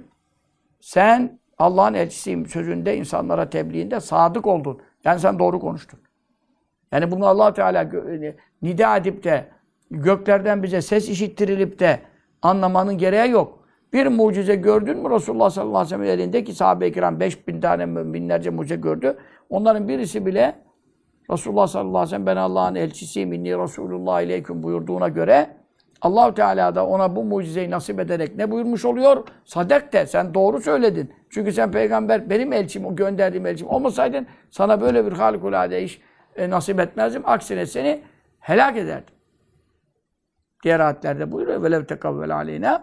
sen Allah'ın elçisiyim sözünde, insanlara tebliğinde sadık oldun. Yani sen doğru konuştun. Yani bunu allah Teala nida edip de göklerden bize ses işittirilip de anlamanın gereği yok. Bir mucize gördün mü Resulullah sallallahu aleyhi ve sellem elindeki sahabe-i kiram 5000 tane binlerce mucize gördü. Onların birisi bile Resulullah sallallahu aleyhi ve sellem ben Allah'ın elçisiyim inni Resulullah aleyküm buyurduğuna göre allah Teala da ona bu mucizeyi nasip ederek ne buyurmuş oluyor? Sadek de sen doğru söyledin. Çünkü sen peygamber benim elçim, o gönderdiğim elçim olmasaydın sana böyle bir harikulade iş e, nasip etmezdim. Aksine seni helak ederdim. Diğer ayetlerde buyuruyor. وَلَوْ تَقَوَّلَ عَلَيْنَا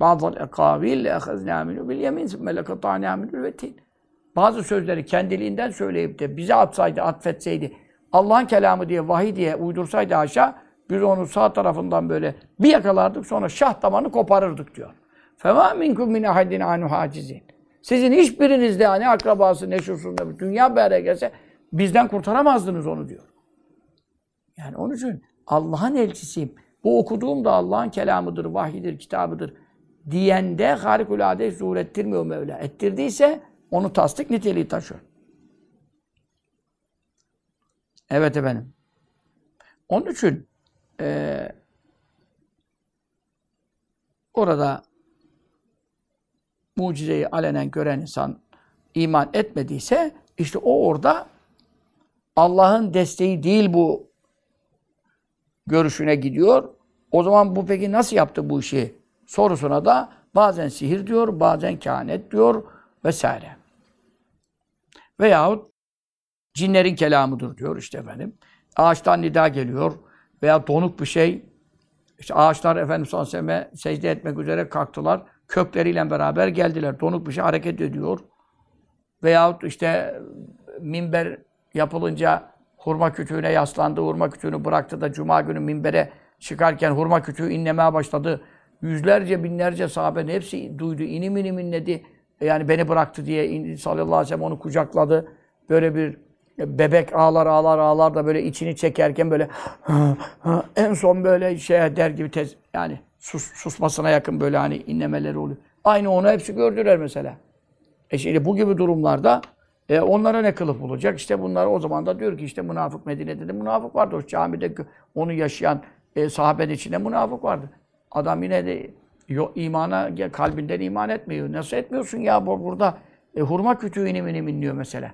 بَعْضَ الْاَقَابِيلَ لَاَخَذْنَا مِنُوا بِالْيَمِينِ ثُمَّ لَقَطَعْنَا مِنُوا الْوَتِينَ Bazı sözleri kendiliğinden söyleyip de bize atsaydı, atfetseydi, Allah'ın kelamı diye, vahiy diye uydursaydı aşağı, biz onu sağ tarafından böyle bir yakalardık sonra şah damanı koparırdık diyor. Fema minkum min ahadin anu hacizin. Sizin hiçbiriniz de hani akrabası ne şusun ne dünya bir gelse bizden kurtaramazdınız onu diyor. Yani onun için Allah'ın elçisiyim. Bu okuduğum da Allah'ın kelamıdır, vahyidir, kitabıdır diyende harikulade zuhur ettirmiyor Mevla. Ettirdiyse onu tasdik niteliği taşıyor. Evet efendim. Onun için e, orada mucizeyi alenen gören insan iman etmediyse işte o orada Allah'ın desteği değil bu görüşüne gidiyor. O zaman bu peki nasıl yaptı bu işi? Sorusuna da bazen sihir diyor, bazen kehanet diyor vesaire. Veyahut cinlerin kelamıdır diyor işte efendim. Ağaçtan nida geliyor veya donuk bir şey. İşte ağaçlar Efendimiz sallallahu aleyhi secde etmek üzere kalktılar. Kökleriyle beraber geldiler. Donuk bir şey hareket ediyor. Veyahut işte minber yapılınca hurma kütüğüne yaslandı, hurma kütüğünü bıraktı da cuma günü minbere çıkarken hurma kütüğü inlemeye başladı. Yüzlerce, binlerce sahabenin hepsi duydu. İnim inim inledi. Yani beni bıraktı diye sallallahu aleyhi ve sellem onu kucakladı. Böyle bir bebek ağlar ağlar ağlar da böyle içini çekerken böyle en son böyle şey der gibi tez yani sus, susmasına yakın böyle hani inlemeleri oluyor. Aynı onu hepsi gördüler mesela. E şimdi bu gibi durumlarda e, onlara ne kılıf bulacak? İşte bunlar o zaman da diyor ki işte münafık Medine'de de münafık vardı. O camide onu yaşayan e, sahabenin içinde münafık vardı. Adam yine de yo, imana kalbinden iman etmiyor. Nasıl etmiyorsun ya bu burada e, hurma kütüğü inim inim inliyor mesela.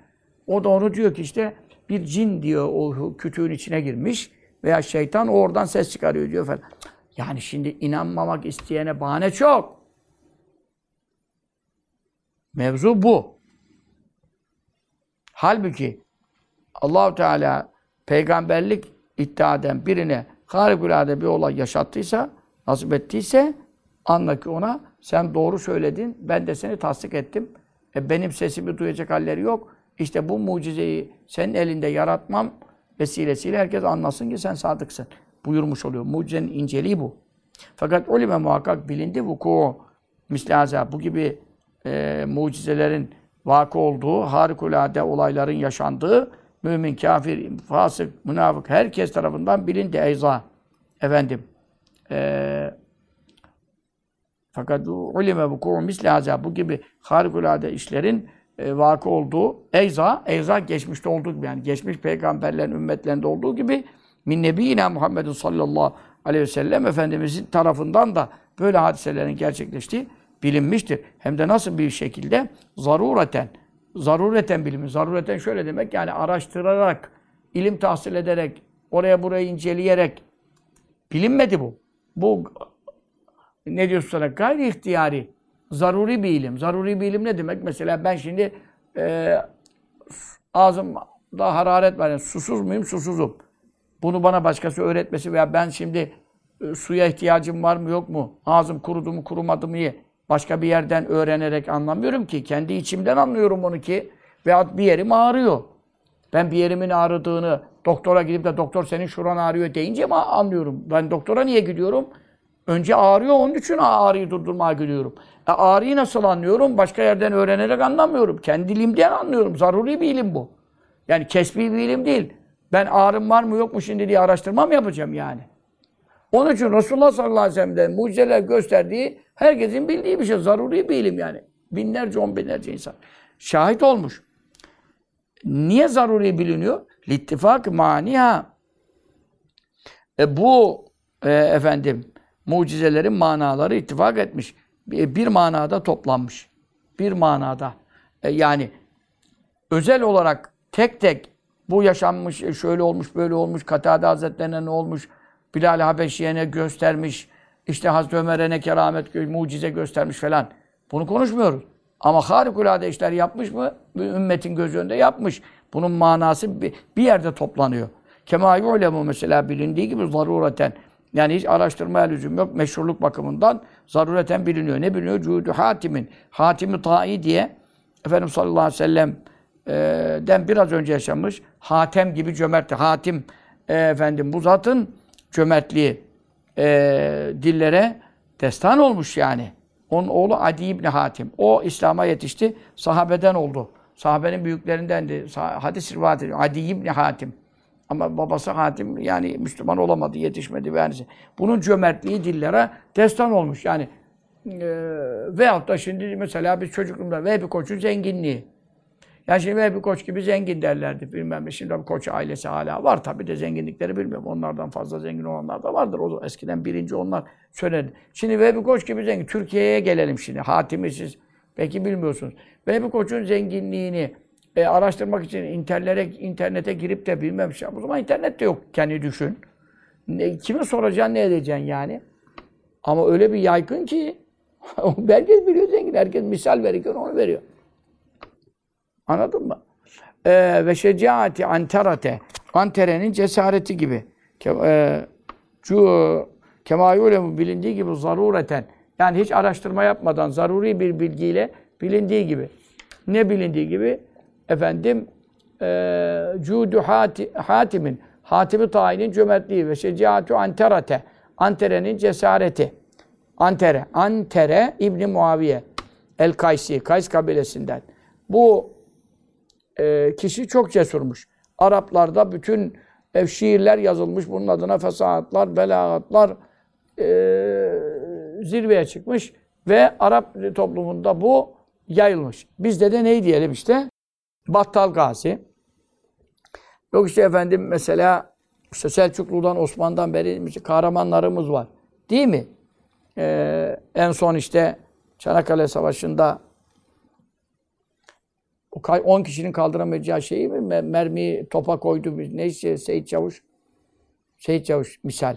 O da onu diyor ki işte bir cin diyor o kütüğün içine girmiş veya şeytan oradan ses çıkarıyor diyor falan. Yani şimdi inanmamak isteyene bahane çok. Mevzu bu. Halbuki Allahu Teala peygamberlik iddia eden birine harikulade bir olay yaşattıysa, nasip ettiyse anla ki ona sen doğru söyledin, ben de seni tasdik ettim. E benim sesimi duyacak halleri yok. İşte bu mucizeyi senin elinde yaratmam vesilesiyle herkes anlasın ki sen sadıksın. Buyurmuş oluyor. Mucizenin inceliği bu. Fakat ulime muhakkak bilindi vuku misli bu gibi e, mucizelerin vakı olduğu, harikulade olayların yaşandığı, mümin, kafir, fasık, münafık herkes tarafından bilindi eyza. Efendim. E, fakat ulime vuku misli bu gibi harikulade işlerin e, vakı olduğu eyza, eyza geçmişte olduğu gibi yani geçmiş peygamberlerin ümmetlerinde olduğu gibi min nebiyina Muhammedin sallallahu aleyhi ve sellem Efendimizin tarafından da böyle hadiselerin gerçekleştiği bilinmiştir. Hem de nasıl bir şekilde? Zarureten. Zarureten bilimi. Zarureten şöyle demek yani araştırarak, ilim tahsil ederek, oraya burayı inceleyerek bilinmedi bu. Bu ne diyorsun sana? Gayri ihtiyari. Zaruri bir ilim. Zaruri bir ilim ne demek? Mesela ben şimdi e, ağzımda hararet var. Yani susuz muyum? Susuzum. Bunu bana başkası öğretmesi veya ben şimdi e, suya ihtiyacım var mı yok mu? Ağzım kurudu mu kurumadı mı? Başka bir yerden öğrenerek anlamıyorum ki. Kendi içimden anlıyorum onu ki. Veyahut bir yerim ağrıyor. Ben bir yerimin ağrıdığını doktora gidip de doktor senin şuran ağrıyor deyince mi anlıyorum? Ben doktora niye gidiyorum? Önce ağrıyor, onun için ağrıyı durdurmaya gidiyorum. E, ağrıyı nasıl anlıyorum? Başka yerden öğrenerek anlamıyorum. Kendi ilimden anlıyorum. Zaruri bir ilim bu. Yani kesbi bir ilim değil. Ben ağrım var mı yok mu şimdi diye araştırma mı yapacağım yani? Onun için Resulullah sallallahu aleyhi ve sellem'den mucizeler gösterdiği herkesin bildiği bir şey. Zaruri bir ilim yani. Binlerce, on binlerce insan. Şahit olmuş. Niye zaruri biliniyor? Littifak maniha. E bu e, efendim mucizelerin manaları ittifak etmiş. Bir, bir manada toplanmış. Bir manada. E, yani özel olarak tek tek bu yaşanmış, e, şöyle olmuş, böyle olmuş, Katade Hazretlerine ne olmuş, Bilal Habeşi'ye ne göstermiş, işte Hazreti Ömer'e ne keramet, mucize göstermiş falan. Bunu konuşmuyoruz. Ama harikulade işler yapmış mı? Ümmetin göz önünde yapmış. Bunun manası bir, bir yerde toplanıyor. Kema yu'lemu mesela bilindiği gibi zarureten. Yani hiç araştırmaya lüzum yok. Meşhurluk bakımından zarureten biliniyor. Ne biliniyor? Cuhudu Hatim'in. Hatimi Ta'i diye Efendimiz sallallahu aleyhi ve sellem e, den biraz önce yaşamış. Hatem gibi cömertti. Hatim e, efendim bu zatın cömertliği e, dillere destan olmuş yani. Onun oğlu Adi İbni Hatim. O İslam'a yetişti. Sahabeden oldu. Sahabenin büyüklerindendi. Hadis rivayet ediyor. Adi İbni Hatim. Ama babası Hatim yani Müslüman olamadı, yetişmedi. Yani bunun cömertliği dillere destan olmuş. Yani e, veyahut da şimdi mesela biz çocukluğumda Vehbi Koç'un zenginliği. Yani şimdi Vehbi Koç gibi zengin derlerdi bilmem ne. Şimdi Koç ailesi hala var tabii de zenginlikleri bilmiyorum. Onlardan fazla zengin olanlar da vardır. O eskiden birinci onlar söylerdi. Şimdi Vehbi Koç gibi zengin. Türkiye'ye gelelim şimdi. Hatimi siz belki bilmiyorsunuz. Vehbi Koç'un zenginliğini e, araştırmak için internetlere, internete girip de bilmem şey. O zaman internet de yok kendi düşün. Ne, kime soracaksın, ne edeceksin yani? Ama öyle bir yaygın ki herkes biliyor zengin. Herkes misal verirken onu veriyor. Anladın mı? Ee, ve şecaati anterate. Anterenin cesareti gibi. Ke- e, cu kemayulemu bilindiği gibi zarureten. Yani hiç araştırma yapmadan zaruri bir bilgiyle bilindiği gibi. Ne bilindiği gibi? Efendim e, cudu hati, hatimin Hatimi tayinin cömertliği ve şecaatu anterate. Antere'nin cesareti. Antere. Antere İbni Muaviye. El Kaysi. Kays kabilesinden. Bu e, kişi çok cesurmuş. Araplarda bütün e, şiirler yazılmış. Bunun adına fesahatlar, belagatlar e, zirveye çıkmış. Ve Arap toplumunda bu yayılmış. Bizde de ne diyelim işte? Battal Gazi. Yok işte efendim mesela işte Selçuklu'dan, Osman'dan beri işte kahramanlarımız var. Değil mi? Ee, en son işte Çanakkale Savaşı'nda o 10 kişinin kaldıramayacağı şeyi mi? me- Mermiyi topa koydu. Neyse Seyit Çavuş. Seyit Çavuş misal.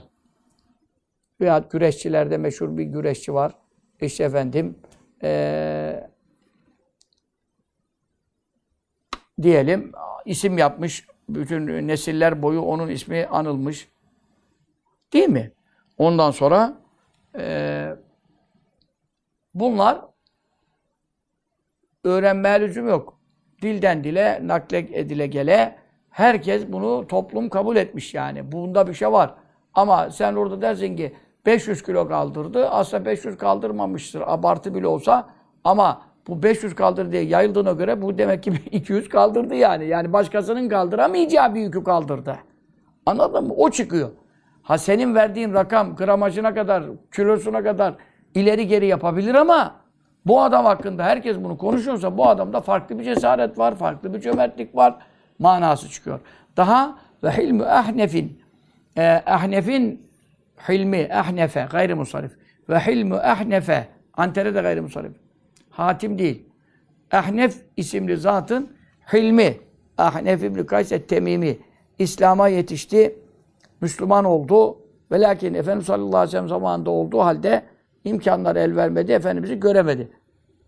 Veya güreşçilerde meşhur bir güreşçi var. İşte efendim ee, diyelim isim yapmış. Bütün nesiller boyu onun ismi anılmış. Değil mi? Ondan sonra eee, bunlar öğrenmeye lüzum yok. Dilden dile, nakle edile gele herkes bunu toplum kabul etmiş yani. Bunda bir şey var. Ama sen orada dersin ki 500 kilo kaldırdı. Aslında 500 kaldırmamıştır. Abartı bile olsa ama bu 500 kaldır diye yayıldığına göre bu demek ki 200 kaldırdı yani. Yani başkasının kaldıramayacağı bir yükü kaldırdı. Anladın mı? O çıkıyor. Ha senin verdiğin rakam gramajına kadar, kilosuna kadar ileri geri yapabilir ama bu adam hakkında herkes bunu konuşuyorsa bu adamda farklı bir cesaret var, farklı bir cömertlik var manası çıkıyor. Daha ve hilmü ahnefin e, ahnefin hilmi ahnefe gayrimusarif ve hilmü ahnefe antere de gayrimusarif. Hatim değil. Ahnef isimli zatın hilmi. Ahnef İbn-i Kays temimi İslam'a yetişti. Müslüman oldu. Ve lakin Efendimiz sallallahu aleyhi ve sellem zamanında olduğu halde imkanlar el vermedi. Efendimiz'i göremedi.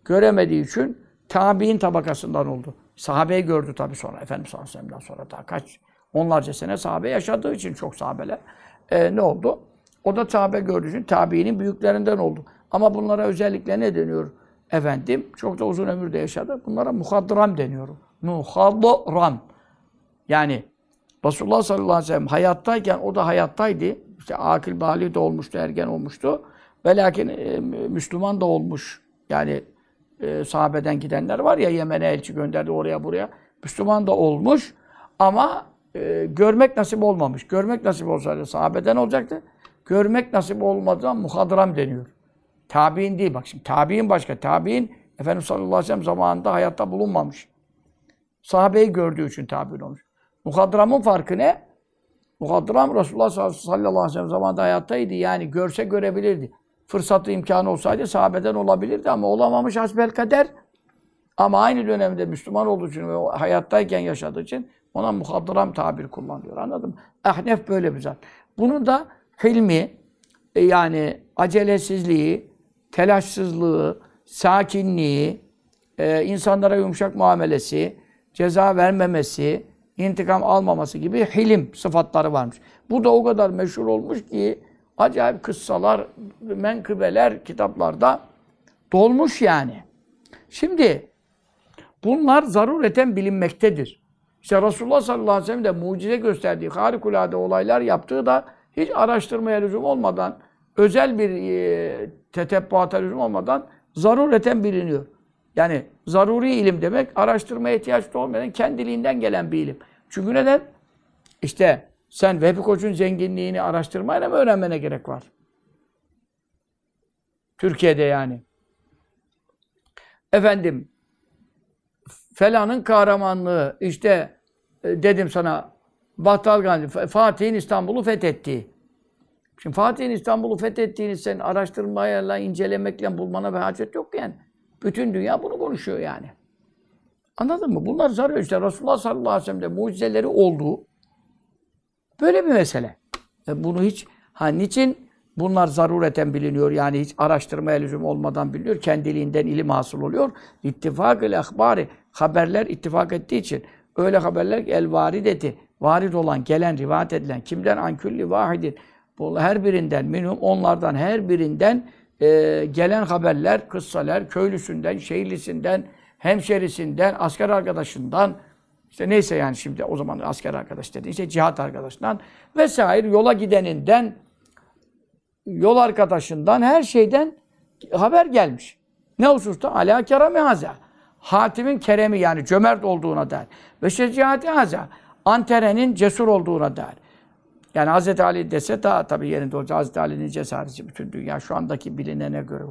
Göremediği için tabi'in tabakasından oldu. Sahabeyi gördü tabii sonra. Efendimiz sallallahu aleyhi ve sellem'den sonra daha kaç onlarca sene sahabe yaşadığı için çok sahabeler. Ee, ne oldu? O da sahabe gördüğü için tabiinin büyüklerinden oldu. Ama bunlara özellikle ne deniyor? Efendim çok da uzun ömürde yaşadı. Bunlara muhadram deniyor. Muhadram. Yani Resulullah sallallahu aleyhi ve sellem hayattayken o da hayattaydı. İşte akıl bali de olmuştu, ergen olmuştu. Ve lakin e, Müslüman da olmuş. Yani e, sahabeden gidenler var ya Yemen'e elçi gönderdi oraya buraya. Müslüman da olmuş ama e, görmek nasip olmamış. Görmek nasip olsaydı sahabeden olacaktı. Görmek nasip olmadan muhadram deniyor. Tabi'in değil bak şimdi. Tabi'in başka. Tabi'in Efendimiz sallallahu aleyhi ve sellem zamanında hayatta bulunmamış. Sahabeyi gördüğü için tabi'in olmuş. Muhadramın farkı ne? Muhadram Resulullah sallallahu aleyhi ve sellem zamanında hayattaydı. Yani görse görebilirdi. Fırsatı imkanı olsaydı sahabeden olabilirdi ama olamamış hasbel kader. Ama aynı dönemde Müslüman olduğu için ve hayattayken yaşadığı için ona muhadram tabir kullanıyor. Anladın mı? Ahnef böyle bir zat. Bunun da hilmi, e, yani acelesizliği, telaşsızlığı, sakinliği, e, insanlara yumuşak muamelesi, ceza vermemesi, intikam almaması gibi hilim sıfatları varmış. Bu da o kadar meşhur olmuş ki acayip kıssalar, menkıbeler kitaplarda dolmuş yani. Şimdi bunlar zarureten bilinmektedir. İşte Resulullah sallallahu aleyhi ve sellem de mucize gösterdiği, harikulade olaylar yaptığı da hiç araştırmaya lüzum olmadan, özel bir e, tetebbuata lüzum olmadan zarureten biliniyor. Yani zaruri ilim demek, araştırmaya ihtiyaç olmayan kendiliğinden gelen bir ilim. Çünkü neden? İşte sen Vehbi Koç'un zenginliğini araştırmayla mı öğrenmene gerek var? Türkiye'de yani. Efendim, felanın kahramanlığı, işte e, dedim sana, Battal Gazi, Fatih'in İstanbul'u fethetti. Şimdi Fatih'in İstanbul'u fethettiğini sen araştırmayla, incelemekle bulmana bir hacet yok yani. Bütün dünya bunu konuşuyor yani. Anladın mı? Bunlar zarıyor işte. Resulullah sallallahu aleyhi ve sellem'de mucizeleri olduğu böyle bir mesele. E bunu hiç, ha niçin bunlar zarureten biliniyor? Yani hiç araştırmaya lüzum olmadan biliniyor. Kendiliğinden ilim hasıl oluyor. İttifak-ı ahbari, haberler ittifak ettiği için. Öyle haberler ki el varideti, varid olan, gelen, rivayet edilen, kimden ankülli vahidin, her birinden, minimum onlardan her birinden e, gelen haberler, kıssalar, köylüsünden, şehirlisinden, hemşerisinden, asker arkadaşından, işte neyse yani şimdi o zaman asker arkadaş dedi, işte cihat arkadaşından vesaire yola gideninden, yol arkadaşından, her şeyden haber gelmiş. Ne hususta? Ala kerami haza. Hatim'in keremi yani cömert olduğuna dair. Ve şecihati haza. Antere'nin cesur olduğuna dair. Yani Hz. Ali dese daha tabii yerinde olacak. Hz. Ali'nin cesareti bütün dünya şu andaki bilinene göre.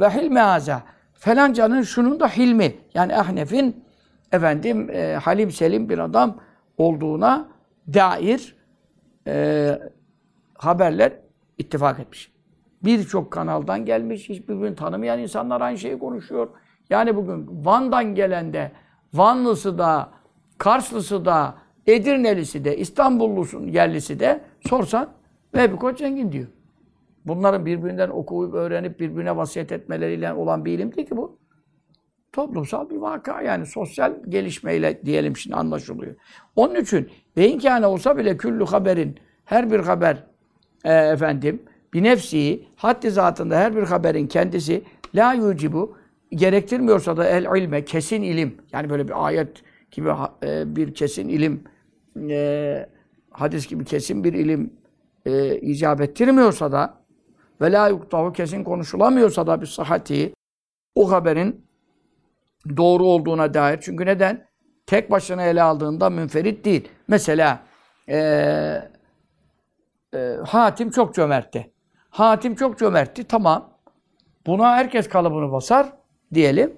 Ve hilme haza. Felancanın şunun da hilmi. Yani Ahnef'in efendim e, halim selim bir adam olduğuna dair e, haberler ittifak etmiş. Birçok kanaldan gelmiş, hiçbirbirini tanımayan insanlar aynı şeyi konuşuyor. Yani bugün Van'dan gelen de, Vanlısı da, Karslısı da, Edirnelisi de, İstanbullusun yerlisi de sorsan Vehbi Koç zengin diyor. Bunların birbirinden okuyup öğrenip birbirine vasiyet etmeleriyle olan bir ilim değil ki bu. Toplumsal bir vaka yani sosyal gelişmeyle diyelim şimdi anlaşılıyor. Onun için ve imkanı olsa bile küllü haberin her bir haber e, efendim bir nefsi haddi zatında her bir haberin kendisi la yucibu gerektirmiyorsa da el ilme kesin ilim yani böyle bir ayet gibi e, bir kesin ilim e, hadis gibi kesin bir ilim e, icap ettirmiyorsa da ve la yuktahu kesin konuşulamıyorsa da bir sahati o haberin doğru olduğuna dair. Çünkü neden? Tek başına ele aldığında münferit değil. Mesela e, e, Hatim çok cömertti. Hatim çok cömertti. Tamam. Buna herkes kalıbını basar diyelim.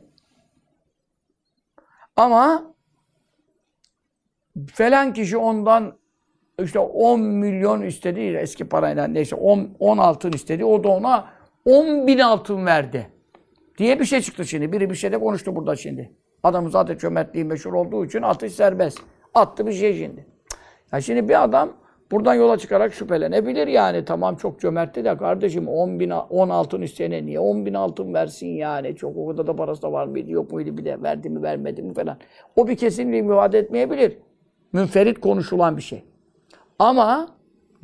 Ama falan kişi ondan işte 10 milyon istedi eski parayla neyse 10, 10 altın istedi. O da ona 10 bin altın verdi. Diye bir şey çıktı şimdi. Biri bir şey de konuştu burada şimdi. Adamın zaten cömertliği meşhur olduğu için atış serbest. Attı bir şey şimdi. Ya şimdi bir adam buradan yola çıkarak şüphelenebilir yani. Tamam çok cömertti de kardeşim 10 bin, 10 altın isteyene niye 10 bin altın versin yani. Çok o kadar da parası da var mıydı yok muydu bir de verdi mi vermedi mi falan. O bir kesinliği müvaade etmeyebilir. Münferit konuşulan bir şey. Ama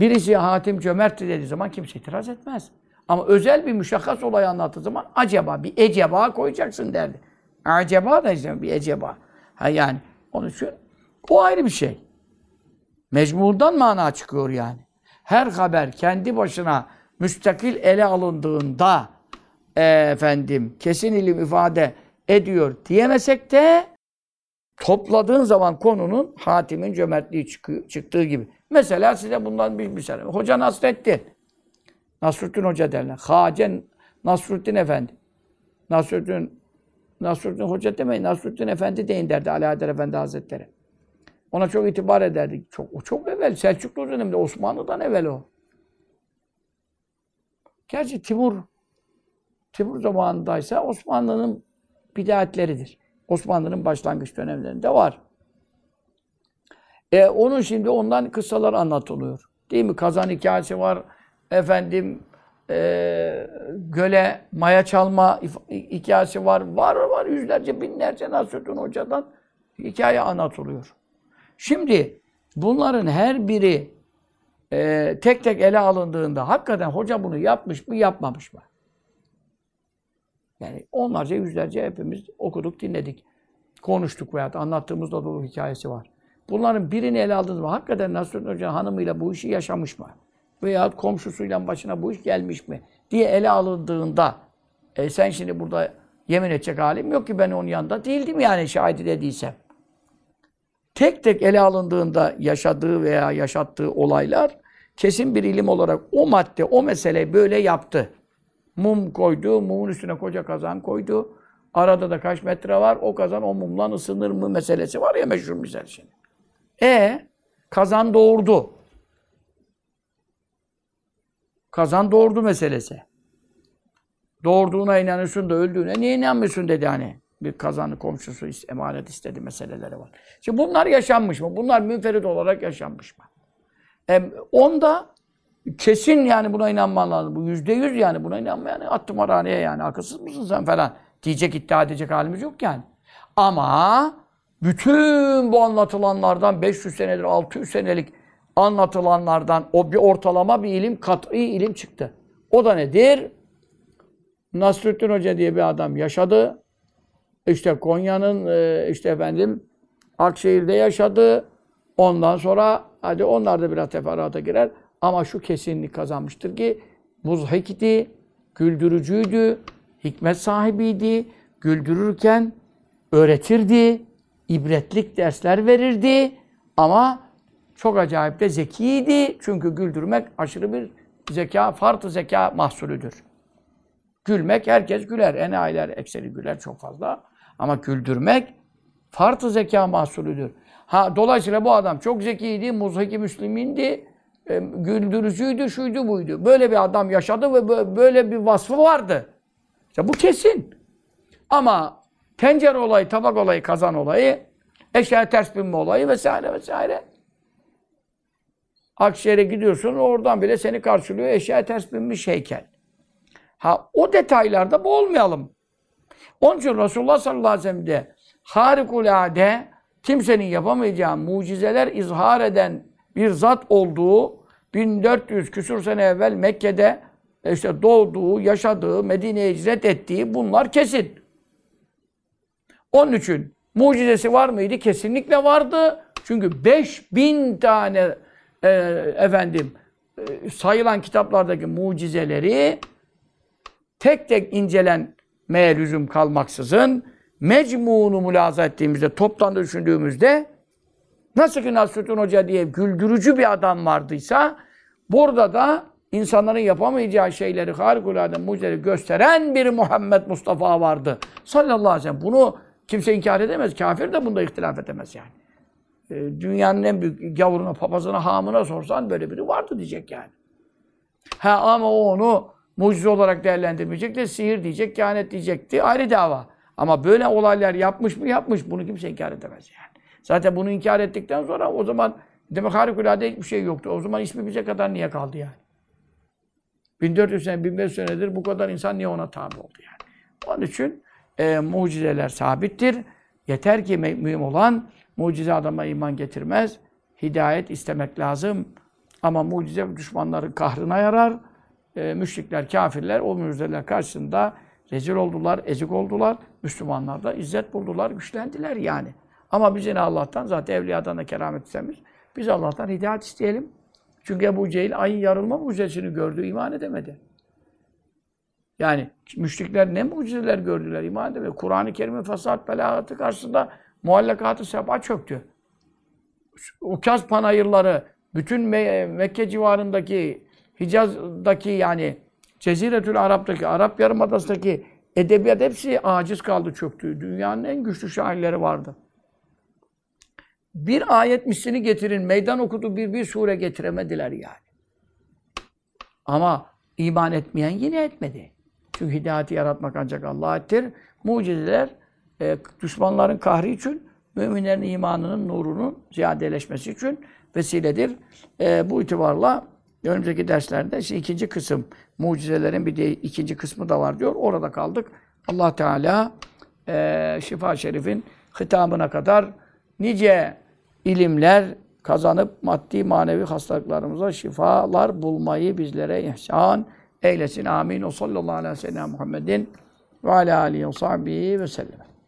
birisi hatim cömertti dediği zaman kimse itiraz etmez. Ama özel bir müşakkas olayı anlattığı zaman acaba bir eceba koyacaksın derdi. Acaba da işte bir eceba. Ha yani onun için o ayrı bir şey. Mecmurdan mana çıkıyor yani. Her haber kendi başına müstakil ele alındığında e, efendim kesin ilim ifade ediyor diyemesek de topladığın zaman konunun hatimin cömertliği çıktığı gibi. Mesela size bundan bir misal. Hoca Nasreddin. Nasrüddin Hoca derler. Hacen Nasrüddin Efendi. Nasrüddin Nasrüddin Hoca demeyin, Nasrüddin Efendi deyin derdi Haydar Efendi Hazretleri. Ona çok itibar ederdik. Çok, o çok evvel, Selçuklu döneminde, Osmanlı'dan evvel o. Gerçi Timur, Timur zamanındaysa Osmanlı'nın bidayetleridir. Osmanlı'nın başlangıç dönemlerinde var. E, onun şimdi ondan kıssalar anlatılıyor. Değil mi? Kazan hikayesi var. Efendim e, göle maya çalma hikayesi var. Var var yüzlerce binlerce Nasrettin Hoca'dan hikaye anlatılıyor. Şimdi bunların her biri e, tek tek ele alındığında hakikaten hoca bunu yapmış mı yapmamış mı? Yani onlarca yüzlerce hepimiz okuduk dinledik. Konuştuk veya anlattığımızda dolu hikayesi var. Bunların birini ele aldığınız zaman hakikaten Nasrettin Hoca hanımıyla bu işi yaşamış mı? Veya komşusuyla başına bu iş gelmiş mi? diye ele alındığında e sen şimdi burada yemin edecek halim yok ki ben onun yanında değildim yani şahidi dediysem. Tek tek ele alındığında yaşadığı veya yaşattığı olaylar kesin bir ilim olarak o madde, o meseleyi böyle yaptı. Mum koydu, mumun üstüne koca kazan koydu. Arada da kaç metre var, o kazan o mumla ısınır mı meselesi var ya meşhur misal şimdi. E kazan doğurdu. Kazan doğurdu meselesi. Doğurduğuna inanıyorsun da öldüğüne niye inanmıyorsun dedi hani. Bir kazanı komşusu emanet istedi meseleleri var. Şimdi bunlar yaşanmış mı? Bunlar münferit olarak yaşanmış mı? E, onda kesin yani buna inanman lazım. Bu yüzde yüz yani buna inanma yani. At tımarhaneye yani. Akılsız mısın sen falan. Diyecek iddia edecek halimiz yok yani. Ama bütün bu anlatılanlardan 500 senedir 600 senelik anlatılanlardan o bir ortalama bir ilim, kat'i ilim çıktı. O da nedir? Nasrüddin Hoca diye bir adam yaşadı. İşte Konya'nın e, işte efendim Akşehir'de yaşadı. Ondan sonra hadi onlar da biraz teferruata girer. Ama şu kesinlik kazanmıştır ki muzhikti, güldürücüydü, hikmet sahibiydi, güldürürken öğretirdi, ibretlik dersler verirdi ama çok acayip de zekiydi. Çünkü güldürmek aşırı bir zeka, farklı zeka mahsulüdür. Gülmek herkes güler. Enayiler ekseri güler çok fazla. Ama güldürmek farklı zeka mahsulüdür. Ha, dolayısıyla bu adam çok zekiydi, muzhaki müslimindi, e, güldürücüydü, şuydu buydu. Böyle bir adam yaşadı ve bö- böyle bir vasfı vardı. İşte bu kesin. Ama tencere olayı, tabak olayı, kazan olayı, eşyaya ters binme olayı vesaire vesaire. Akşehir'e gidiyorsun, oradan bile seni karşılıyor eşyaya ters binmiş heykel. Ha o detaylarda boğulmayalım. Onun için Resulullah sallallahu aleyhi ve sellem de harikulade kimsenin yapamayacağı mucizeler izhar eden bir zat olduğu 1400 küsur sene evvel Mekke'de işte doğduğu, yaşadığı, Medine'ye hicret ettiği bunlar kesin. Onun için mucizesi var mıydı? Kesinlikle vardı. Çünkü 5000 tane e, efendim e, sayılan kitaplardaki mucizeleri tek tek incelenmeye lüzum kalmaksızın mecmunu mülaza ettiğimizde, toptan düşündüğümüzde nasıl ki Nasrüddin Hoca diye güldürücü bir adam vardıysa burada da insanların yapamayacağı şeyleri harikulade mucizeleri gösteren bir Muhammed Mustafa vardı. Sallallahu aleyhi ve sellem. Bunu kimse inkar edemez. Kafir de bunda ihtilaf edemez yani. E, dünyanın en büyük gavuruna, papazına, hamına sorsan böyle biri vardı diyecek yani. Ha ama o onu mucize olarak değerlendirmeyecek de sihir diyecek, kehanet diyecekti. Ayrı dava. Ama böyle olaylar yapmış mı yapmış. Bunu kimse inkar edemez yani. Zaten bunu inkar ettikten sonra o zaman demek harikulade hiçbir şey yoktu. O zaman ismi bize kadar niye kaldı yani? 1400 sene, 1500 senedir bu kadar insan niye ona tabi oldu yani? Onun için e, mucizeler sabittir. Yeter ki mü- mühim olan mucize adama iman getirmez. Hidayet istemek lazım. Ama mucize düşmanların kahrına yarar. E, müşrikler, kafirler o mucizeler karşısında rezil oldular, ezik oldular. Müslümanlar da izzet buldular, güçlendiler yani. Ama biz yine Allah'tan, zaten evliyadan da keramet istemiz. Biz Allah'tan hidayet isteyelim. Çünkü Ebu Cehil ayın yarılma mucizesini gördü, iman edemedi. Yani müşrikler ne mucizeler gördüler, iman edemedi. Kur'an-ı Kerim'in fasat belagatı karşısında muallakatı seba çöktü. O kaz panayırları, bütün Me- Mekke civarındaki, Hicaz'daki yani Ceziretül Arap'taki, Arap Yarımadası'ndaki edebiyat hepsi aciz kaldı, çöktü. Dünyanın en güçlü şairleri vardı. Bir ayet mislini getirin, meydan okudu bir bir sure getiremediler yani. Ama iman etmeyen yine etmedi. Çünkü hidayeti yaratmak ancak Allah'a ettir. Mucizeler e, düşmanların kahri için, müminlerin imanının nurunun ziyadeleşmesi için vesiledir. E, bu itibarla önümüzdeki derslerde işte ikinci kısım mucizelerin bir de ikinci kısmı da var diyor. Orada kaldık. Allah Teala e, Şifa Şerif'in hitabına kadar nice ilimler kazanıp maddi manevi hastalıklarımıza şifalar bulmayı bizlere ihsan eylesin. Amin. O sallallahu aleyhi ve sellem Muhammedin ve ala alihi ve sahbihi ve sellem.